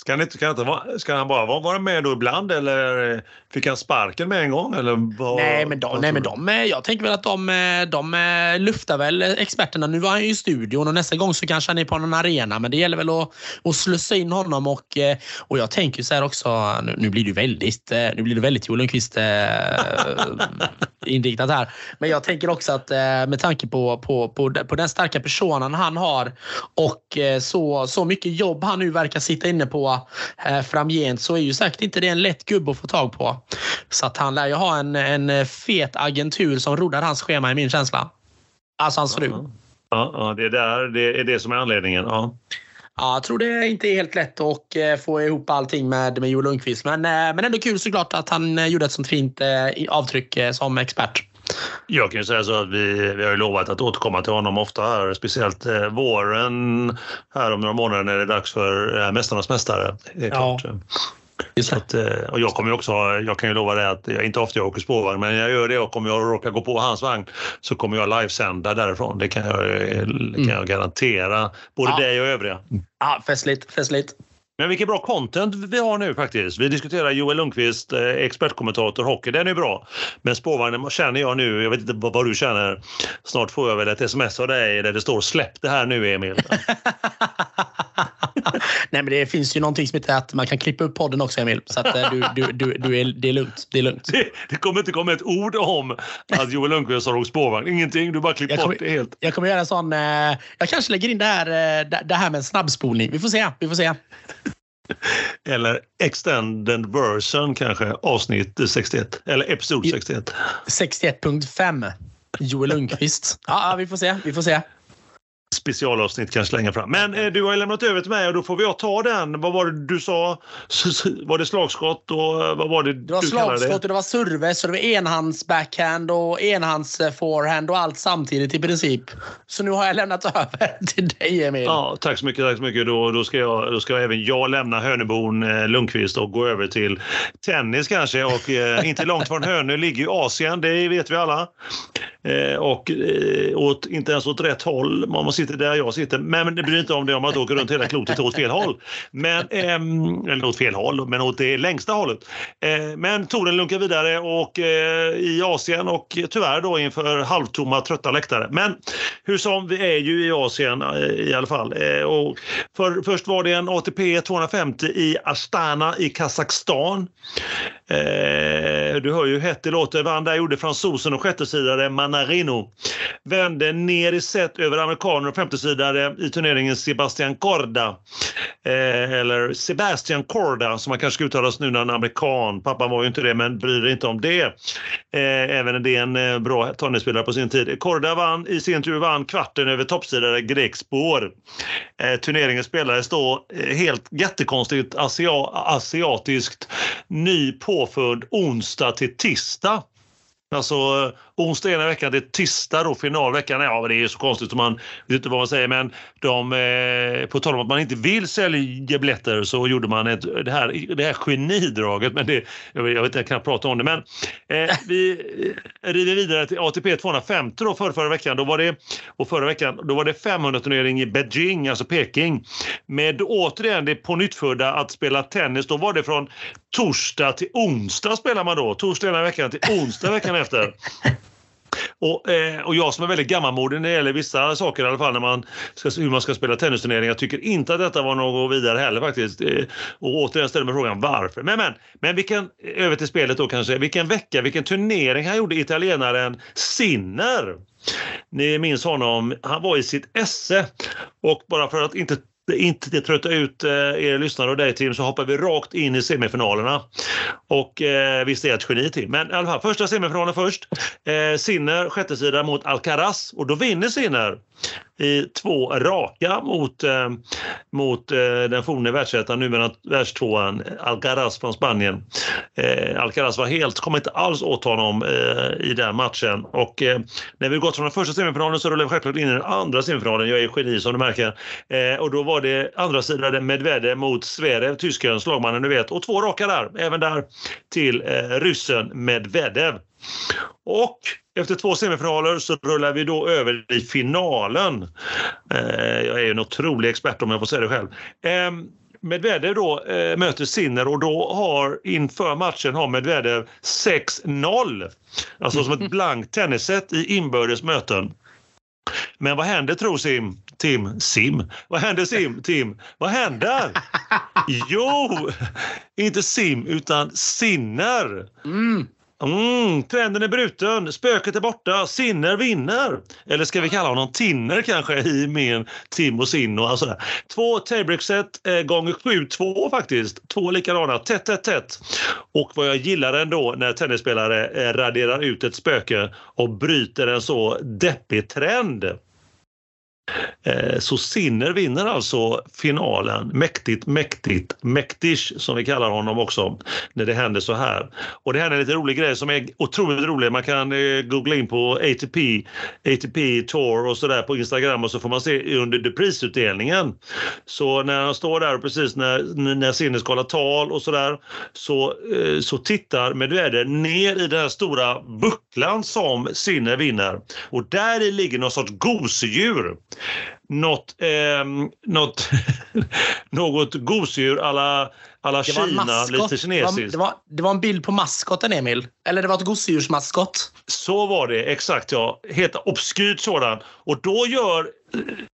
Ska han, inte, ska, han inte, ska han bara vara med då ibland eller fick han sparken med en gång? Eller vad, nej, men de, nej, men de, jag tänker väl att de, de luftar väl experterna. Nu var han ju i studion och nästa gång så kanske han är på någon arena. Men det gäller väl att, att slussa in honom och, och jag tänker så här också. Nu, nu blir det väldigt, nu blir det väldigt Joel Lundqvist inriktat här. Men jag tänker också att med tanke på, på, på, på den starka personen han har och så, så mycket jobb han nu verkar sitta inne på framgent så är ju säkert inte det en lätt gubbe att få tag på. Så att han lär ju ha en, en fet agentur som roddar hans schema i min känsla. Alltså hans fru. Ja, ja det, är där, det är det som är anledningen. Ja. Ja, jag tror det inte är helt lätt att eh, få ihop allting med, med Joel Lundqvist. Men, eh, men ändå kul såklart att han eh, gjorde ett sånt fint avtryck som expert. Jag kan ju säga så att vi, vi har lovat att återkomma till honom ofta här, speciellt eh, våren här om några månader när det är dags för eh, Mästarnas mästare. Det är ja. klart. Så att, eh, och jag kommer också, jag kan ju lova det att jag inte ofta jag åker spårvagn men jag gör det och om jag råkar gå på hans vagn så kommer jag livesända därifrån. Det kan jag, det kan jag mm. garantera både ja. dig och övriga. Ja, festligt, festligt. Men vilket bra content vi har nu faktiskt. Vi diskuterar Joel Lundqvist, eh, expertkommentator hockey. Den är bra. Men spårvagnen känner jag nu, jag vet inte vad, vad du känner. Snart får jag väl ett sms av dig där det står släpp det här nu Emil. Nej, men det finns ju någonting som heter att man kan klippa upp podden också Emil. Så att eh, du, du, du, du är, det är lugnt. Det är lugnt. Det, det kommer inte komma ett ord om att Joel Lundqvist har åkt spårvagn. Ingenting. Du bara klipper bort det helt. Jag kommer göra en sån... Eh, jag kanske lägger in det här, eh, det- det här med en snabbspolning. Vi får se. Vi får se. Eller extended version kanske, avsnitt 61. Eller episod 61. 61.5. Joel Lundqvist. Ja, ja, vi får se. Vi får se. Specialavsnitt kanske längre fram. Men eh, du har ju lämnat över till mig och då får jag ta den. Vad var det du sa? Var det slagskott och eh, vad var det Det var du kallade slagskott det? och det var service och det var enhands backhand och enhands eh, forehand och allt samtidigt i princip. Så nu har jag lämnat över till dig Emil. Ja, tack så mycket. Tack så mycket. Då, då, ska jag, då ska även jag lämna Hönebon, eh, Lundqvist och gå över till tennis kanske. Och eh, inte långt från Hönö ligger ju Asien, det vet vi alla. Eh, och eh, åt, inte ens åt rätt håll man sitter där jag sitter. Men, men det bryr inte om det om man åker runt hela klotet åt fel håll. Men, ehm, eller åt fel håll, men åt det längsta hållet. Eh, men touren lunkar vidare och eh, i Asien och tyvärr då inför halvtomma trötta läktare. Men hur som, vi är ju i Asien eh, i alla fall. Eh, och för, först var det en ATP 250 i Astana i Kazakstan. Eh, du hör ju hur hett det låter. Vann där gjorde fransosen och sjättesidare Manarino. Vände ner i set över amerikaner och femtesidare i turneringen Sebastian Corda. Eh, eller Sebastian Corda som man kanske ska uttalas nu när han är amerikan. Pappan var ju inte det men bryr dig inte om det. Eh, även det är en eh, bra tennisspelare på sin tid. Corda vann i sin tur vann kvarten över toppsidare Grek Spår. Eh, turneringen spelades då eh, helt jättekonstigt asia- asiatiskt ny påförd onsdag till tisdag. Alltså onsdag ena veckan till tisdag då finalveckan. Ja, men det är så konstigt som man vet inte vad man säger. Men de, eh, på tal om att man inte vill sälja biljetter så gjorde man ett, det, här, det här genidraget. Men det, jag vet jag vet inte, jag kan prata om det. Men eh, vi eh, rider vidare till ATP 250 då för förra veckan. Då var det, och förra veckan då var det 500 turnering i Beijing, alltså Peking. Med återigen det på att spela tennis. Då var det från torsdag till onsdag spelar man då. Torsdag ena veckan till onsdag veckan efter. Och, eh, och jag som är väldigt gammalmodig när det gäller vissa saker i alla fall när man ska, hur man ska spela tennisturneringar tycker inte att detta var något vidare heller faktiskt. Eh, och återigen ställer mig frågan varför. Men, men, men vilken, eh, över till spelet då kanske. Vilken vecka, vilken turnering han gjorde italienaren Sinner. Ni minns honom, han var i sitt esse och bara för att inte inte trötta ut eh, er lyssnare och dig Tim så hoppar vi rakt in i semifinalerna. Och eh, visst är jag ett geni Tim. Men i alla fall första semifinalen först. Eh, Sinner sjätte sida mot Alcaraz och då vinner Sinner i två raka mot, eh, mot eh, den forne världsettan, numera världstvåan Alcaraz från Spanien. Eh, Alcaraz var helt, kom inte alls åt honom eh, i den matchen och eh, när vi gått från den första semifinalen så rullar vi självklart in i den andra semifinalen. Jag är geni som du märker. Eh, och då var det andra sidan Medvedev mot Zverev, tysken, slagmannen du vet. Och två raka där, även där till eh, ryssen Medvedev. Och efter två semifinaler så rullar vi då över i finalen. Eh, jag är ju en otrolig expert om jag får säga det själv. Eh, Medvedev då eh, möter Sinner och då har inför matchen har Medvedev 6-0. Alltså som ett blankt tennisset i inbördes möten. Men vad händer tror Sim? Tim? Sim? Vad händer Sim? Tim? Vad händer? Jo, inte Sim utan Sinner. Mm. Mm, trenden är bruten, spöket är borta, Sinner vinner. Eller ska vi kalla honom Tinner kanske i min Tim och Sinno. Alltså. Två tiebreak-set eh, gånger 7-2 faktiskt. Två likadana, tätt, tätt, tätt. Och vad jag gillar ändå när tennisspelare eh, raderar ut ett spöke och bryter en så deppig trend. Eh, så Sinner vinner alltså finalen. Mäktigt, mäktigt, mäktish som vi kallar honom också när det händer så här. Och det här är en lite rolig grej som är otroligt rolig. Man kan eh, googla in på ATP, ATP Tour och sådär på Instagram och så får man se under prisutdelningen. Så när han står där och precis när, när Sinner ska hålla tal och sådär så, eh, så tittar Medvedev ner i den här stora bucklan som Sinner vinner. Och där ligger någon sorts gosedjur något, eh, något, något gosedjur alla, alla Det Kina, lite kinesiskt. det, var, det var en bild på maskoten, Emil. Eller det var ett gosedjursmaskot. Så var det, exakt ja. Helt obskyrt sådan. Och då gör,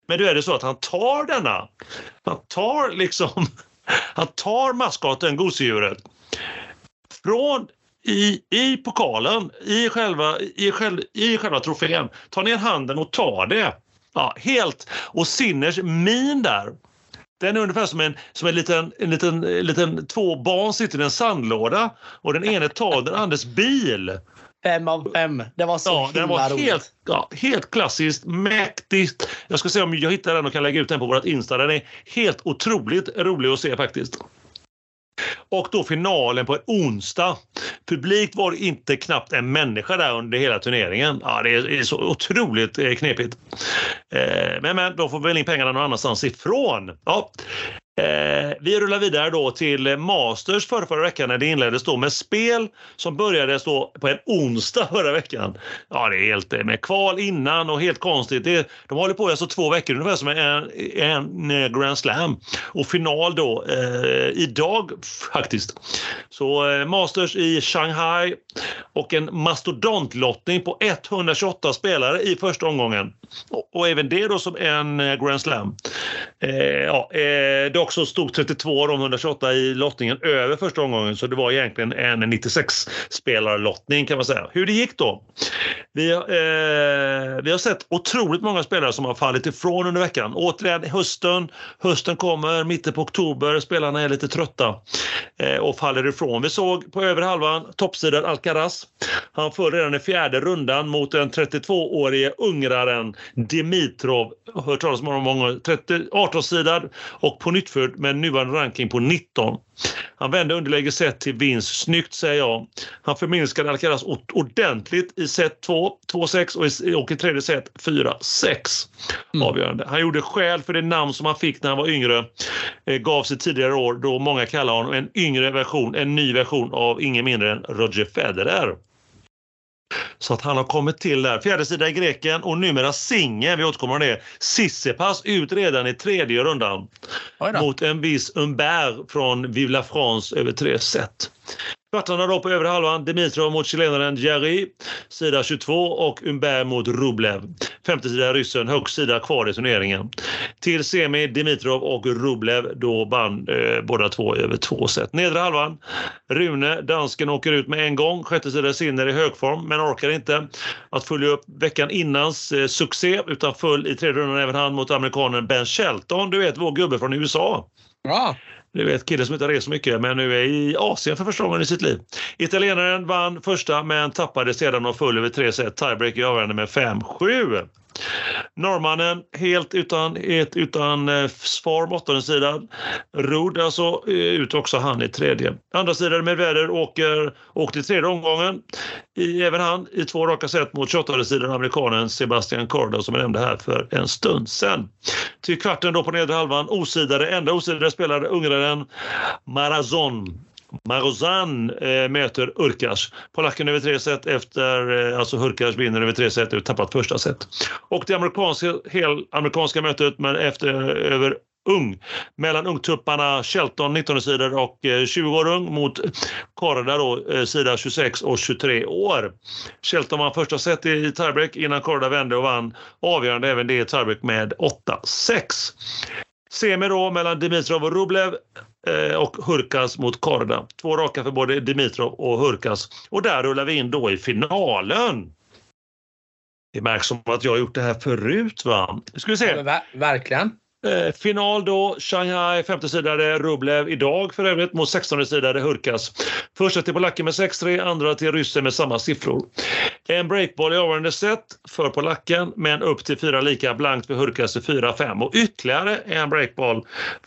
men då är det så att han tar denna, han tar liksom, han tar maskoten, gosedjuret, från i, i pokalen, i själva, i, själv, i själva trofén, tar ner handen och tar det. Ja, helt. Och Sinners min där, den är ungefär som en, som en, liten, en liten, en liten... Två barn sitter i en sandlåda och den ene tar den andres bil. Fem av fem. Det var så Ja, den himla var roligt. helt, ja, helt klassiskt, mäktigt. Jag ska se om jag hittar den och kan lägga ut den på vårt Insta. Den är helt otroligt rolig att se faktiskt. Och då finalen på en onsdag. Publikt var det inte knappt en människa där under hela turneringen. Ja, det är, så otroligt eh, knepigt. Eh, men, men de får väl in pengarna någon annanstans ifrån. Ja. Eh, vi rullar vidare då till Masters förra, förra veckan när det inleddes då med spel som började stå på en onsdag förra veckan. Ja, det är helt eh, med kval innan och helt konstigt. Det, de håller på i alltså två veckor ungefär som en, en eh, Grand Slam och final då eh, idag faktiskt. Så eh, Masters i Shanghai och en mastodontlottning på 128 spelare i första omgången. Och, och även det då som en eh, Grand Slam. Eh, ja, eh, också stod 32 av de 128 i lottningen över första omgången så det var egentligen en 96 spelarlottning kan man säga. Hur det gick då? Vi, har, eh, vi har sett otroligt många spelare som har fallit ifrån under veckan. Återigen hösten, hösten kommer, mitten på oktober, spelarna är lite trötta eh, och faller ifrån. Vi såg på övre halvan toppsidan Alcaraz. Han föll redan i fjärde rundan mot den 32-årige ungraren Dimitrov. Jag har hört talas om honom många gånger. 18-sidad och på nytt nyttfödd med nuvarande ranking på 19. Han vände underläge set till vinst. Snyggt säger jag. Han förminskade Alcaraz ord- ordentligt i set 2, 2-6 och i, och i tredje set 4-6. Mm. Avgörande. Han gjorde skäl för det namn som han fick när han var yngre. Eh, gav sig tidigare år då många kallar honom en yngre version, en ny version av ingen mindre än Roger Federer. Så att han har kommit till där. Fjärde sida i greken och numera singel, vi återkommer till det. Sissipas ut redan i tredje rundan mot en viss Humbert från Vive la France över tre set. Kvartarna då på övre halvan. Dimitrov mot chilenaren Jerry, sida 22 och Humbert mot Rublev. Femte sida ryssen, högst sida kvar i turneringen. Till semi Dimitrov och Rublev, då vann eh, båda två över två set. Nedre halvan, Rune, dansken, åker ut med en gång. Sjätte sida Sinner i högform, men orkar inte att följa upp veckan innans eh, succé utan föll i tredje rundan även han mot amerikanen Ben Shelton. Du vet, vår gubbe från USA. Ja. Du vet, kille som inte har rest så mycket men nu är i Asien för första gången i sitt liv. Italienaren vann första men tappade sedan och föll över tre set. Tiebreak i avgörande med 5-7. Norrmannen helt utan, helt utan eh, svar, åttonde sidan. Rud alltså eh, ut också han i tredje. Andra sidan med väder åker, åkte i tredje omgången. I, även han i två raka set mot 28 sidan amerikanen Sebastian Corda som jag nämnde här för en stund sedan. Till kvarten då på nedre halvan osidade, enda osidade spelare ungraren Marazon. Marozan eh, möter Urkas. Polacken över tre set efter, eh, alltså Hurkas vinner över tre set och tappat första set. Och det amerikanska, hel amerikanska mötet men efter, över ung mellan ungtupparna Shelton 19 sidor och eh, 20 år ung mot Korda då eh, sida 26 och 23 år. Shelton vann första set i tiebreak innan Korda vände och vann avgörande även det i tiebreak med 8-6. Semi då mellan Dimitrov och Rublev eh, och Hurkas mot Korda. Två raka för både Dimitrov och Hurkas. Och där rullar vi in då i finalen. Det märks som att jag har gjort det här förut va? Nu ska vi se. Ja, ver- verkligen. Eh, final då, Shanghai, femtesidare Rublev idag för övrigt mot 16-sidare Hurkas. Första till polacken med 6-3, andra till ryssen med samma siffror. En breakball i avgörande set för polacken, men upp till fyra lika blankt för Hurkas i 4-5 och ytterligare en breakball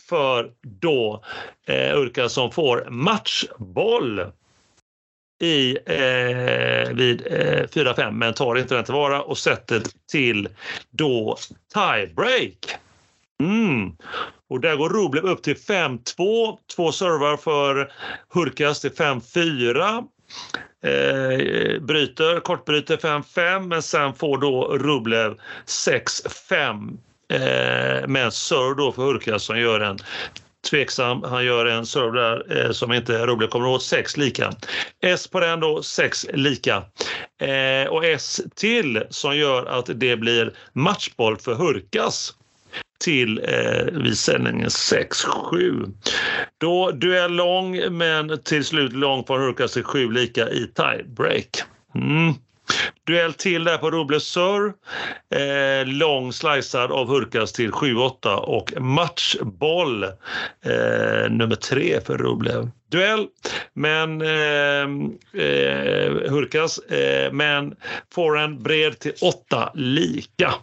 för då eh, som får matchboll i, eh, vid eh, 4-5 men tar inte den tillvara och sätter till då tiebreak. Mm. Och där går Rublev upp till 5-2. Två servar för Hurkas till 5-4. Eh, bryter, kortbryter 5-5 men sen får då Rublev 6-5 eh, med serve då för Hurkas som gör en tveksam. Han gör en serve där eh, som inte Rublev kommer åt. Sex lika. S på den då, sex lika. Eh, och S till som gör att det blir matchboll för Hurkas till eh, vid sändningen 6-7. Då duell lång men till slut lång från Hurkas till 7 lika i tiebreak. Mm. Duell till där på Ruble Sör. Eh, lång slicead av Hurkas till 7-8 och matchboll eh, nummer tre för Ruble. Duell, men eh, eh, Hurkas, eh, men forehand bred till 8 lika.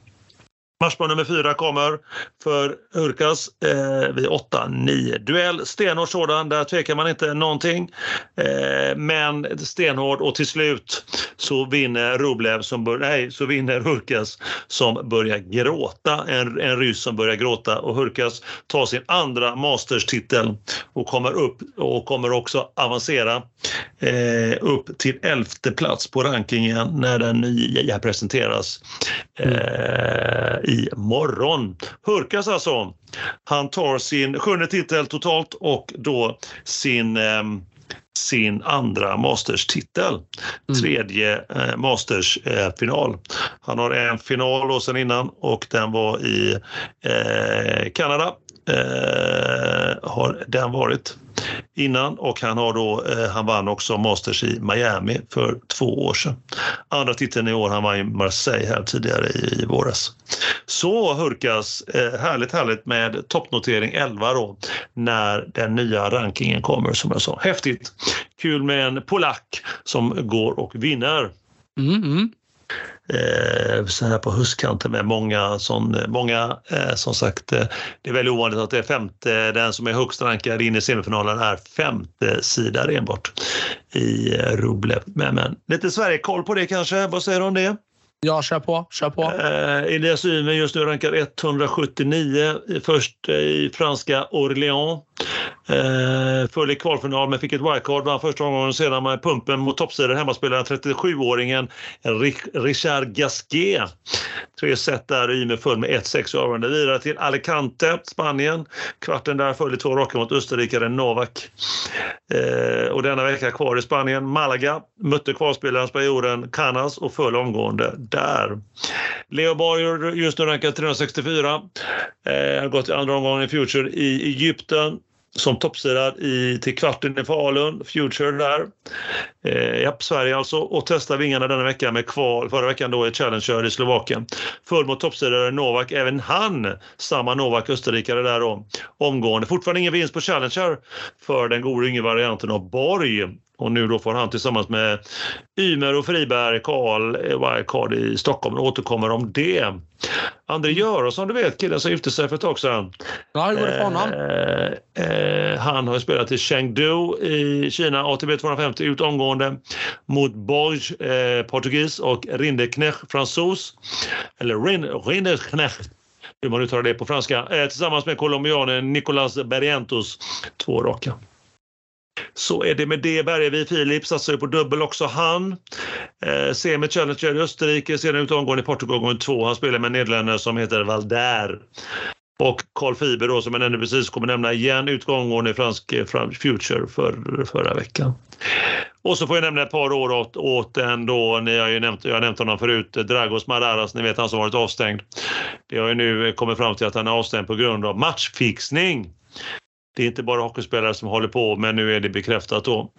Matchboll nummer fyra kommer för Hurkas eh, vid 8-9. Duell, stenhård sådan, där tvekar man inte någonting. Eh, men stenhård och till slut så vinner Rublev som bör, nej, så vinner Hurkas som börjar gråta. En, en ryss som börjar gråta och Hurkas tar sin andra Masters-titel och kommer upp och kommer också avancera eh, upp till elfte plats på rankingen när den nya presenteras eh, i morgon. Hurkas alltså. Han tar sin sjunde titel totalt och då sin eh, sin andra Masters-titel. Mm. Tredje eh, Masters-final. Eh, han har en final då sen innan och den var i eh, Kanada. Eh, har den varit innan och han, har då, eh, han vann också Masters i Miami för två år sedan. Andra titeln i år, han var i Marseille här tidigare i, i våras. Så Hurkas, eh, härligt härligt med toppnotering 11 då när den nya rankingen kommer som jag sa. Häftigt! Kul med en polack som går och vinner. Mm, mm eh, så här på höstkanten med många, sån, många eh, som sagt, eh, det är väldigt ovanligt att det är femte, den som är högst rankad in i semifinalen är femte sida enbart i eh, Rublev. Men, men lite Sverige-koll på det kanske, vad säger du om det? Ja, kör på. Kör på. Eh, Elias Ymer just nu rankad 179 först i franska Orléans. Eh, föll i kvalfinal men fick ett wildcard, vann första omgången sedan med pumpen mot toppsidan hemmaspelaren 37-åringen Richard Gasquet. Tre set där och Ymer föll med 1-6 avgörande. Vidare till Alicante, Spanien. Kvarten där föll i två raka mot österrikaren Novak. Eh, och denna vecka kvar i Spanien. Malaga mötte kvalspelaren spanjoren Canas och föll omgående där. Leo Borg, just nu rankad 364. Eh, har gått i andra omgången i Future i Egypten som toppsidad i, till kvarten i Falun, Future där. Eh, japp, Sverige alltså. Och testar vingarna denna vecka med kval, förra veckan då i Challenger i Slovakien. Full mot toppsidare Novak, även han, samma Novak, österrikare där då, omgående. Fortfarande ingen vinst på Challenger för den gode yngre varianten av Borg. Och nu då får han tillsammans med Ymer och Friberg, Karl Wildcard i Stockholm. återkommer om det. André Göransson, du vet killen som gifte sig för ett tag sedan. Ja, hur går det för honom? Eh, eh, han har spelat i Chengdu i Kina, ATB 250 ut omgående mot Borg, eh, portugis och Rindeknecht, fransos. Eller Rindeknecht hur man uttalar det på franska, eh, tillsammans med colombianen Nicolas Berrientos. Två raka. Så är det med det. Bergevi Filip satsar ju på dubbel också han. Eh, Semi Challenger i Österrike, sedan ut omgående i Portugal gång två. Han spelar med en nederländare som heter Valder. Och Carl Fiber då som jag nämnde precis kommer nämna igen utgången i eh, fransk Future för, förra veckan. Och så får jag nämna ett par år åt, åt en då, ni har ju nämnt, jag har nämnt honom förut, Dragos Madaras, ni vet han som varit avstängd. Det har ju nu eh, kommit fram till att han är avstängd på grund av matchfixning. Det är inte bara hockeyspelare som håller på, men nu är det bekräftat då.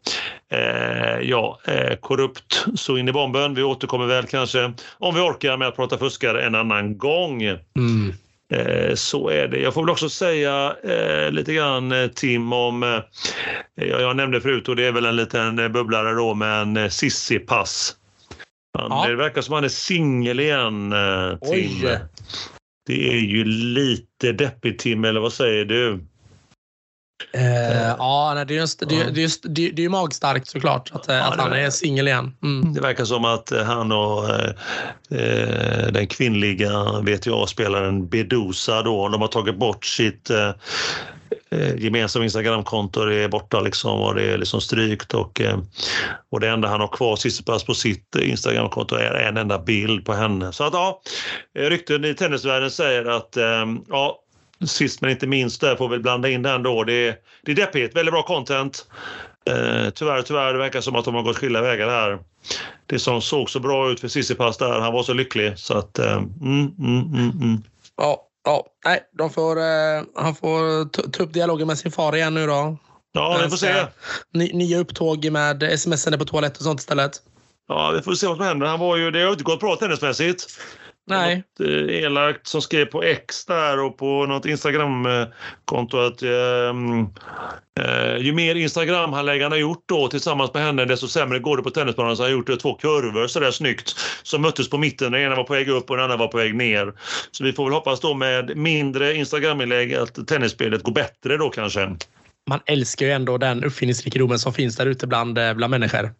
Eh, ja, eh, korrupt så in i bomben. Vi återkommer väl kanske, om vi orkar, med att prata fuskare en annan gång. Mm. Eh, så är det. Jag får väl också säga eh, lite grann eh, Tim om, jag nämnde förut och det är väl en liten bubblare då, men Sissi-pass. Ja. Det verkar som han är singel igen, Tim. Oj. Det är ju lite deppigt Tim, eller vad säger du? Eh, ja, det är, just, det, det, är, det, det är magstarkt såklart att, ja, att han är singel igen. Mm. Det verkar som att han och eh, den kvinnliga VTA-spelaren Bedusa då, de har tagit bort sitt eh, eh, gemensamma Instagramkonto är borta liksom och det är liksom strykt och, eh, och det enda han har kvar Tsitsipas på sitt Instagramkonto är en enda bild på henne. Så att ja, rykten i tennisvärlden säger att eh, ja, sist men inte minst där får vi blanda in den då. Det är, det är deppigt, väldigt bra content. Eh, tyvärr, tyvärr, det verkar som att de har gått skilda vägar här. Det som såg så bra ut för Tsitsipas där, han var så lycklig så att... Eh, mm, mm, mm, mm. Ja, ja, nej, de får, eh, han får ta upp dialogen med sin far igen nu då. Ja, vi får se. Nya upptåg med smsande på toalett och sånt istället. Ja, vi får se vad som händer. Han var ju, det har inte gått bra tennismässigt. Nej. Något eh, elakt som skrev på X där och på något Instagramkonto att um, uh, ju mer Instagram-handläggaren har gjort då tillsammans med henne desto sämre går det på tennisbanan. Så han har gjort två kurvor så där snyggt som möttes på mitten. Den ena var på väg upp och den andra var på väg ner. Så vi får väl hoppas då med mindre Instagram-inlägg att tennisspelet går bättre då kanske. Man älskar ju ändå den uppfinningsrikedomen som finns där ute bland, eh, bland människor.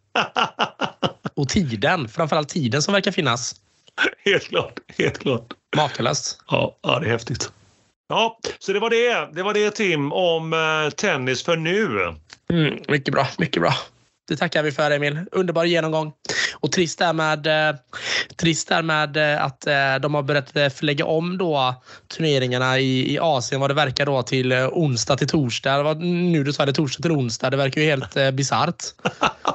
och tiden, framförallt tiden som verkar finnas. helt klart. Helt klart. Makalöst. Ja, ja, det är häftigt. Ja, så det var det. Det var det Tim om eh, tennis för nu. Mm, mycket bra, mycket bra. Det tackar vi för Emil. Underbar genomgång. Och trist är med, eh, trist är med eh, att eh, de har börjat eh, förlägga om då turneringarna i, i Asien vad det verkar då till eh, onsdag till torsdag. Det var, nu du sa det torsdag till onsdag. Det verkar ju helt eh, bisarrt.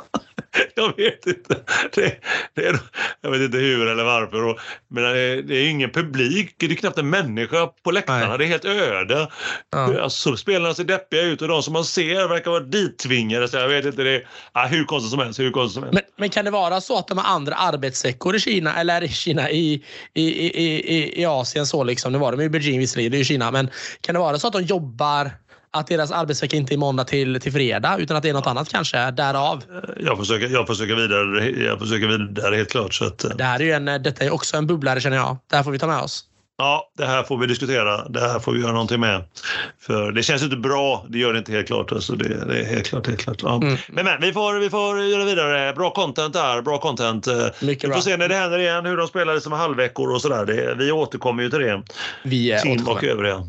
jag vet inte. Det, det är, jag vet inte hur eller varför. Men det, det är ingen publik. Det är knappt en människa på läktarna. Nej. Det är helt öde. Ja. Alltså, spelarna ser deppiga ut och de som man ser verkar vara dittvingade. Så jag vet inte. Det är ja, hur konstigt som helst. Hur konstigt som helst. Men, men, kan det vara så att de har andra arbetsveckor i Kina? Eller i Kina? I, i, i, i, i Asien så liksom. Nu var de i Beijing visserligen. Det är ju Kina. Men kan det vara så att de jobbar att deras arbetsvecka inte är måndag till, till fredag utan att det är något annat kanske, därav. Jag försöker, jag försöker vidare, jag försöker vidare helt klart. Så att, eh. det här är ju en, detta är också en bubblare känner jag. Det här får vi ta med oss. Ja, det här får vi diskutera. Det här får vi göra någonting med. För det känns inte bra. Det gör det inte helt klart. Alltså det, det är helt klart. Helt klart. Ja. Mm. Men, men vi, får, vi får göra vidare. Bra content där. Bra content. Eh, Mycket vi får bra. se när det händer igen hur de spelar liksom halvveckor och sådär. Vi återkommer ju till det. Vi Tim och övriga.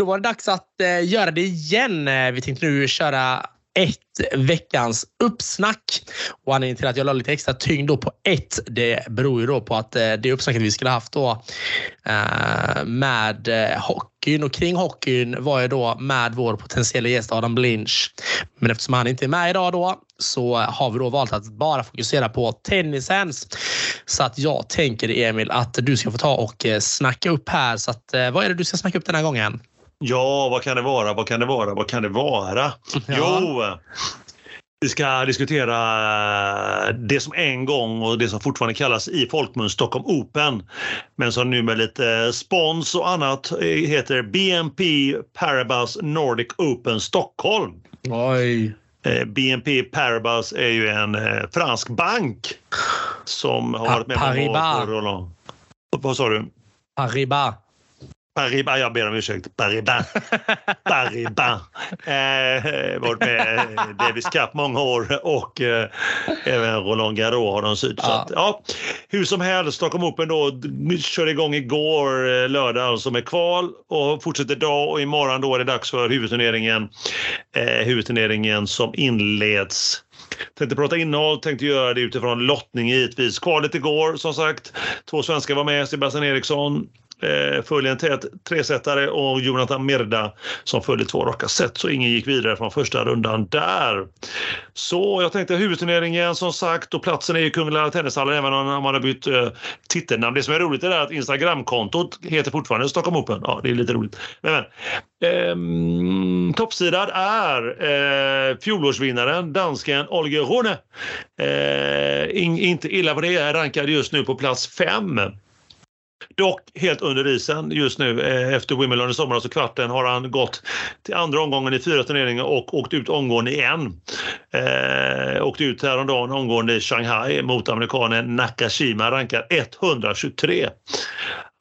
Då var det dags att eh, göra det igen. Eh, vi tänkte nu köra ett veckans uppsnack. Och anledningen till att jag la lite extra tyngd då på ett, det beror ju då på att eh, det uppsnacket vi skulle haft då eh, med eh, hockeyn och kring hockeyn var ju då med vår potentiella gäst Adam Blinch. Men eftersom han inte är med idag då så har vi då valt att bara fokusera på tennisens. Så att jag tänker Emil att du ska få ta och eh, snacka upp här. Så att, eh, vad är det du ska snacka upp den här gången? Ja, vad kan det vara? Vad kan det vara? Vad kan det vara? Ja. Jo, vi ska diskutera det som en gång och det som fortfarande kallas i folkmun Stockholm Open men som nu med lite spons och annat heter BNP Paribas Nordic Open Stockholm. Oj. Eh, BNP Paribas är ju en eh, fransk bank som har varit med på Vad sa du? Paribas. Paribas, jag ber om ursäkt. Paribas. Paribas. Eh, varit med Davis Cup många år och eh, även Roland Garros har de sytt. Ja. ja, hur som helst, Stockholm Open då körde igång igår eh, lördag alltså med kval och fortsätter idag och imorgon då är det dags för huvudturneringen. Eh, huvudturneringen som inleds Tänkte prata innehåll, tänkte göra det utifrån lottning givetvis. Kvalet igår som sagt. Två svenskar var med, Sebastian Eriksson, eh, följer en tät tresetare och Jonathan Mirda som följer två raka set så ingen gick vidare från första rundan där. Så jag tänkte huvudturneringen som sagt och platsen är ju Kungliga Tennishallen även om man har bytt eh, titelnamn. Det som är roligt är att Instagramkontot heter fortfarande Stockholm Open. Ja, det är lite roligt. Men, men. Eh, toppsidad är eh, fjolårsvinnaren, dansken Olga Rune. Eh, in, inte illa på det, är rankad just nu på plats fem. Dock helt under isen just nu eh, efter Wimbledon i somras och kvarten har han gått till andra omgången i fyra turneringar och åkt ut omgående i en. Eh, åkte ut häromdagen omgående i Shanghai mot amerikanen Nakashima rankad 123.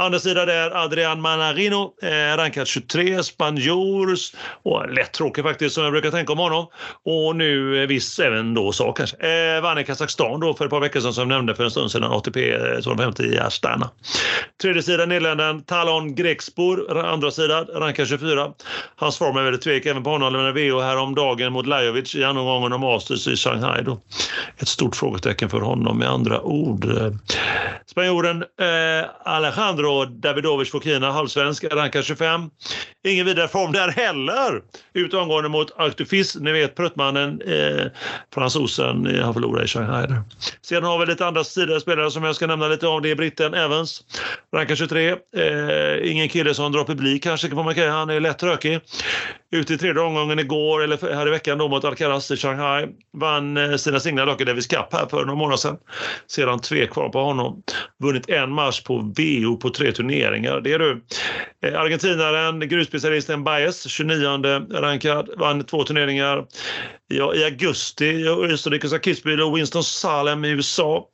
Andra sidan där Adrian Manarino, eh, rankad 23, spanjors och lätt tråkig faktiskt som jag brukar tänka om honom. Och nu eh, viss även då sa kanske. Eh, vann i Kazakstan då för ett par veckor sedan som jag nämnde för en stund sedan, ATP 250 eh, i Astana. Tredje sidan Nederländerna, Talon Grekspor, andra sidan, rankad 24. Hans form är väldigt tvek även på honom, lämnade VO häromdagen mot Lajovic i andra gången av Masters i Shanghai. Då. Ett stort frågetecken för honom med andra ord. Spanjoren eh, Alejandro Davidovic Fokina, halvsvensk, rankar 25. Ingen vidare form där heller. Ut omgående mot Arctufis, ni vet pruttmannen, eh, fransosen, eh, han förlorade i Shanghai. Sen har vi lite andra tidigare spelare som jag ska nämna lite om. Det är britten Evans, rankar 23. Eh, ingen kille som drar publik kanske kan man säga. Han är lätt rökig. Ute i tredje omgången igår, eller här i veckan då mot Alcaraz i Shanghai. Vann eh, sina singlar dock i Davis Cup här för några månader sedan. Sedan tre kvar på honom. Vunnit en match på VO på tre turneringar. Det är du. Eh, argentinaren, grusspecialisten Baez, 29 rankad, vann två turneringar. Ja, I augusti Österrikes Kitzbühel och Winston Salem i USA.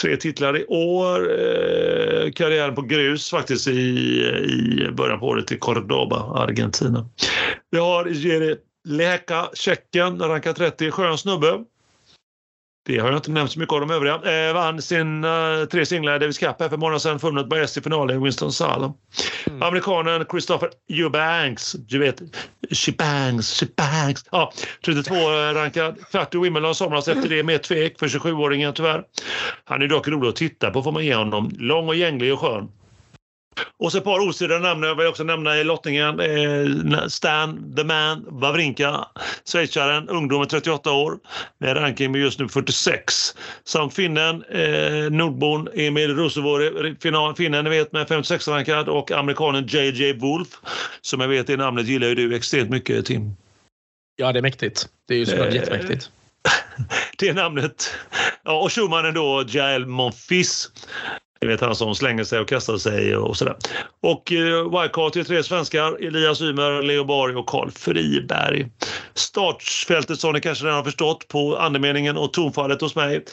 Tre titlar i år. Eh, karriären på grus faktiskt i, i början på året i Cordoba, Argentina. Vi har Jere Leka, Tjeckien, rankad 30, skön snubbe. Det har jag inte nämnt så mycket av de övriga. Eh, vann sina uh, tre singlar i Davis Cup här för månader sedan. Funnit Baez i finalen i Winston-Salem. Mm. Amerikanen Christopher Eubanks. Du vet, Shebanks, Shebanks. Ja, 32 rankad. Kvart i Wimbledon somras efter det med tvek för 27-åringen tyvärr. Han är dock rolig att titta på får man ge honom. Lång och gänglig och skön. Och så ett par osidade namn jag vill också nämna i lottningen. Eh, Stan, The Man, Wawrinka, schweizaren, ungdomen 38 år med ranking med just nu 46. Samt finnen, eh, nordbon Emil Rosevuori, finnen ni vet med 56 rankad och amerikanen JJ Wolf som jag vet i namnet gillar ju du extremt mycket Tim. Ja, det är mäktigt. Det är ju såklart eh, jättemäktigt. det namnet. Ja, och Schumannen då, Jael Monfils ni vet han som slänger sig och kastar sig och sådär. Och eh, wildcard till tre svenskar. Elias Ymer, Leo Borg och Karl Friberg. Startfältet som ni kanske redan har förstått på andemeningen och tonfallet hos mig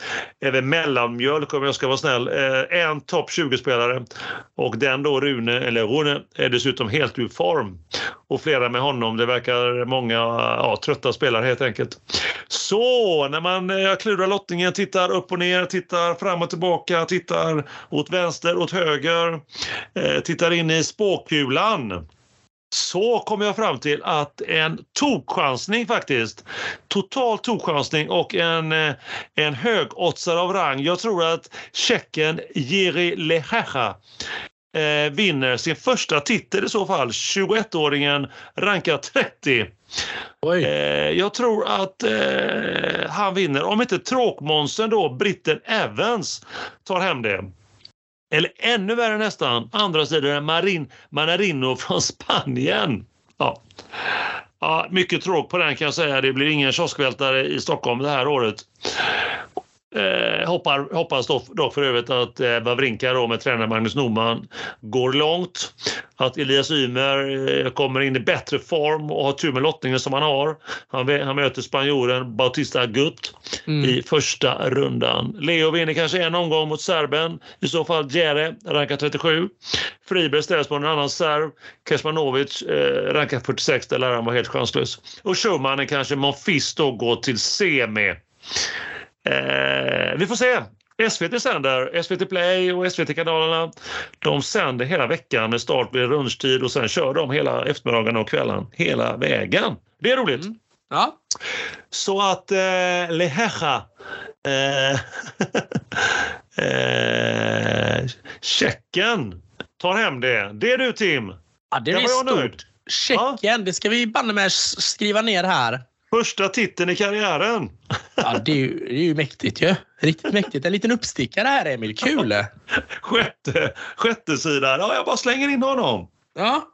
Även mellanmjölk om jag ska vara snäll. Eh, en topp 20-spelare och den då Rune, eller Rune, är dessutom helt ur form. Och flera med honom. Det verkar många ja, trötta spelare helt enkelt. Så när man eh, klurar lottningen, tittar upp och ner, tittar fram och tillbaka, tittar åt vänster, åt höger, eh, tittar in i spåkulan så kom jag fram till att en tokchansning faktiskt, total tokchansning och en, eh, en högoddsare av rang. Jag tror att tjecken Jiri Lehacha eh, vinner sin första titel i så fall. 21-åringen rankad 30. Eh, jag tror att eh, han vinner, om inte tråkmonstern då, britten Evans, tar hem det. Eller ännu värre nästan, andra sidan Marin, Manarino från Spanien. Ja. Ja, mycket tråk på den kan jag säga. Det blir ingen kioskvältare i Stockholm det här året. Eh, hoppar, hoppas dock, dock för övrigt att eh, Wawrinka då med tränare Magnus Norman går långt. Att Elias Ymer eh, kommer in i bättre form och har tur med lottningen som han har. Han, han möter spanjoren Bautista Gut mm. i första rundan. Leo vinner kanske en omgång mot serben, i så fall Jere, rankad 37. Friberg ställs på en annan serb. Kesmanovic, eh, rankad 46, där lär han vara helt chanslös. Och Schumann är kanske Monfils då går till semi. Eh, vi får se. SVT sänder, SVT Play och SVT-kanalerna. De sänder hela veckan med start vid lunchtid och sen kör de hela eftermiddagen och kvällen hela vägen. Det är roligt. Mm. Ja. Så att eh, Lehecha eh, eh, Tjecken tar hem det. Det är du Tim. Ja, det blir stort. Tjeckien, ja. det ska vi banne med skriva ner här. Första titeln i karriären. Ja, det är, ju, det är ju mäktigt ju. Riktigt mäktigt. En liten uppstickare här Emil. Kul! sjätte, sjätte sidan. Ja, jag bara slänger in honom. Ja.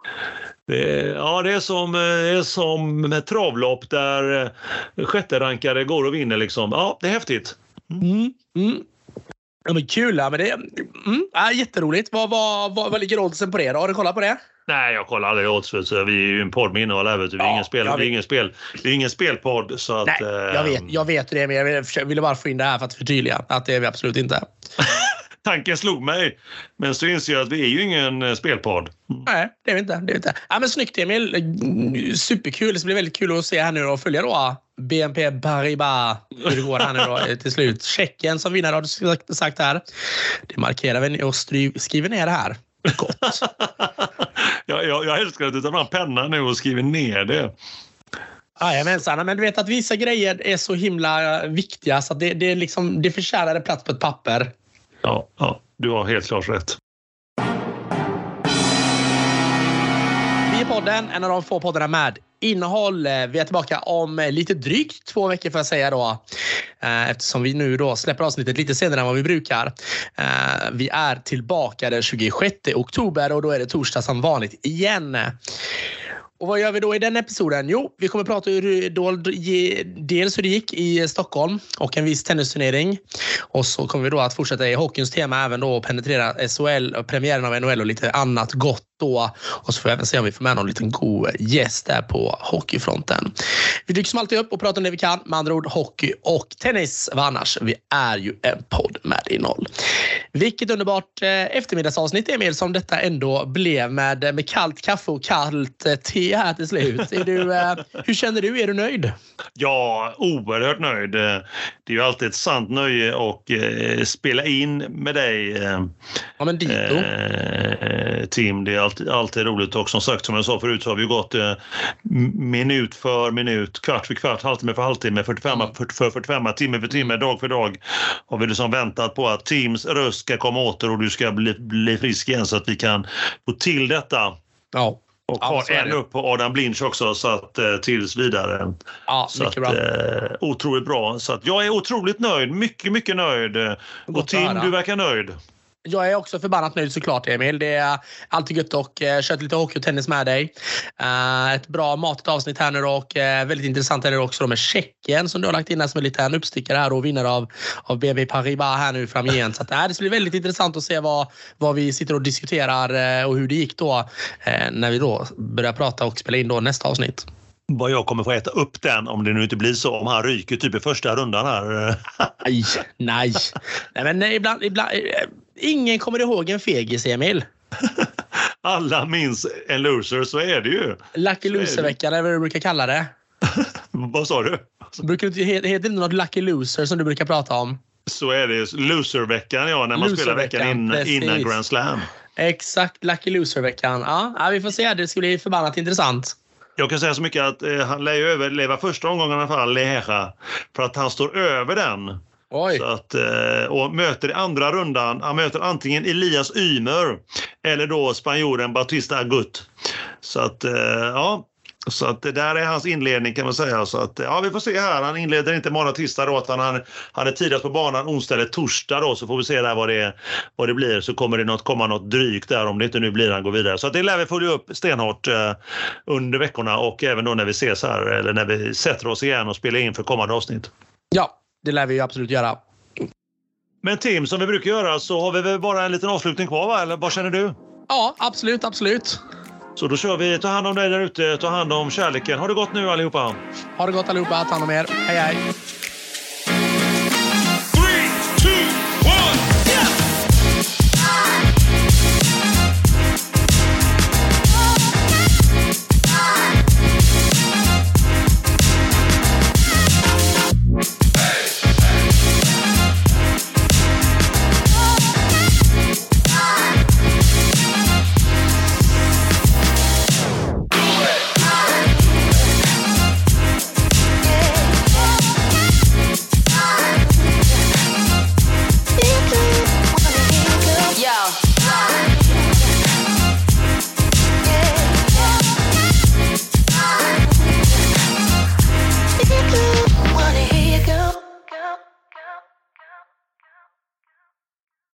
Det, ja, det är som, det är som med travlopp där eh, sjätte rankare går och vinner. Liksom. Ja, det är häftigt. Mm. Mm. Ja, men kul! Ja, men det, mm, ja, jätteroligt. Vad, vad, vad, vad ligger oddsen på det? Har du kollat på det? Nej, jag kollar aldrig odds. Vi är ju en podd med innehåll här. Vi är ja, ingen spel, vi är ingen spel, vi är ingen spelpodd. Så att, Nej, jag vet, jag vet det, men jag ville bara få in det här för att förtydliga att det är vi absolut inte. tanken slog mig. Men så inser jag att vi är ju ingen eh, spelpodd. Mm. Nej, det är vi inte. Det är vi inte. Ja, men snyggt Emil. Superkul. Det ska bli väldigt kul att se här nu och följa då BNP Paribas. Hur det går här nu då till slut. Tjeckien som vinnare har du sagt här. Det markerar vi och skriver ner det här. Gott. jag, jag, jag älskar att du tar fram pennan nu och skriver ner det. Jajamensan, men du vet att vissa grejer är så himla viktiga så att det, det, liksom, det förtjänar plats på ett papper. Ja, ja, du har helt klart rätt. Vi är podden, en av de få poddarna med innehåll. Eh, vi är tillbaka om eh, lite drygt två veckor får jag säga då. Eh, eftersom vi nu då släpper avsnittet lite senare än vad vi brukar. Vi är tillbaka den 26 oktober och då är det torsdag som vanligt igen. Och vad gör vi då i den episoden? Jo, vi kommer prata hur, då, dels hur det gick i eh, Stockholm och en viss tennisturnering. Och så kommer vi då att fortsätta i hockeyns tema även då och penetrera SHL, premiären av NHL och lite annat gott då. Och så får vi även se om vi får med någon liten god gäst där på hockeyfronten. Vi dyker som alltid upp och pratar om det vi kan. Med andra ord hockey och tennis. Vad annars? Vi är ju en podd med innehåll. Vilket underbart eh, eftermiddagsavsnitt Emil som detta ändå blev med, med kallt kaffe och kallt eh, te här till slut. Är du, eh, hur känner du? Är du nöjd? Ja, oerhört nöjd. Det är ju alltid ett sant nöje att spela in med dig. Ja, men dito. Tim, det är alltid, alltid roligt och som sagt som jag sa förut så har vi gått minut för minut, kvart för kvart, halvtimme för halvtimme, 45 mm. för, för 45, timme för timme, dag för dag har vi liksom väntat på att Teams röst ska komma åter och du ska bli, bli frisk igen så att vi kan få till detta. Ja. Och ja, har en upp på Adam Blinch också så att eh, tills vidare. Ja, så att, bra. Eh, otroligt bra. Så att jag är otroligt nöjd. Mycket, mycket nöjd. Och Tim, du verkar nöjd. Jag är också förbannat nöjd såklart Emil. Det är alltid gött att uh, köra lite hockey och tennis med dig. Uh, ett bra matigt avsnitt här nu då och uh, väldigt intressant är det också med Tjeckien som du har lagt in här som en liten uppstickare här och vinnare av, av BB Paribas här nu framgent. Så att, uh, det ska bli väldigt intressant att se vad, vad vi sitter och diskuterar och hur det gick då när vi då börjar prata och spela in då nästa avsnitt vad jag kommer få äta upp den om det nu inte blir så. Om han ryker typ i första rundan här. nej, nej. nej men ibland, ibland, ingen kommer ihåg en fegis, Emil. Alla minns en loser, så är det ju. Lucky loser-veckan är vad du brukar kalla det. vad sa du? Brukar du heter det inte något lucky loser som du brukar prata om? Så är det. Loser-veckan, ja, när man spelar veckan in, innan Grand Slam. Exakt, Lucky Loser-veckan. Ja, vi får se. Det ska bli förbannat intressant. Jag kan säga så mycket att eh, han lär ju överleva första omgången i alla fall, Leheja. För att han står över den. Oj. Så att, eh, och möter i andra rundan, han möter antingen Elias Ymer eller då spanjoren Bautista Agut. Så att, eh, ja. Så att det där är hans inledning kan man säga. Så att, ja, vi får se här. Han inleder inte måndag, tisdag då, utan han, han är tidigast på banan onsdag eller torsdag då, så får vi se där vad det, vad det blir. Så kommer det något, komma något drygt där om det inte nu blir han går vidare. Så att det lär vi följa upp stenhårt eh, under veckorna och även då när vi ses här eller när vi sätter oss igen och spelar in för kommande avsnitt. Ja, det lär vi absolut göra. Men Tim, som vi brukar göra så har vi väl bara en liten avslutning kvar, va? eller vad känner du? Ja, absolut, absolut. Så då kör vi. Ta hand om dig där ute, ta hand om kärleken. Ha det gott nu allihopa! Ha det gott allihopa, ta hand om er. Hej hej!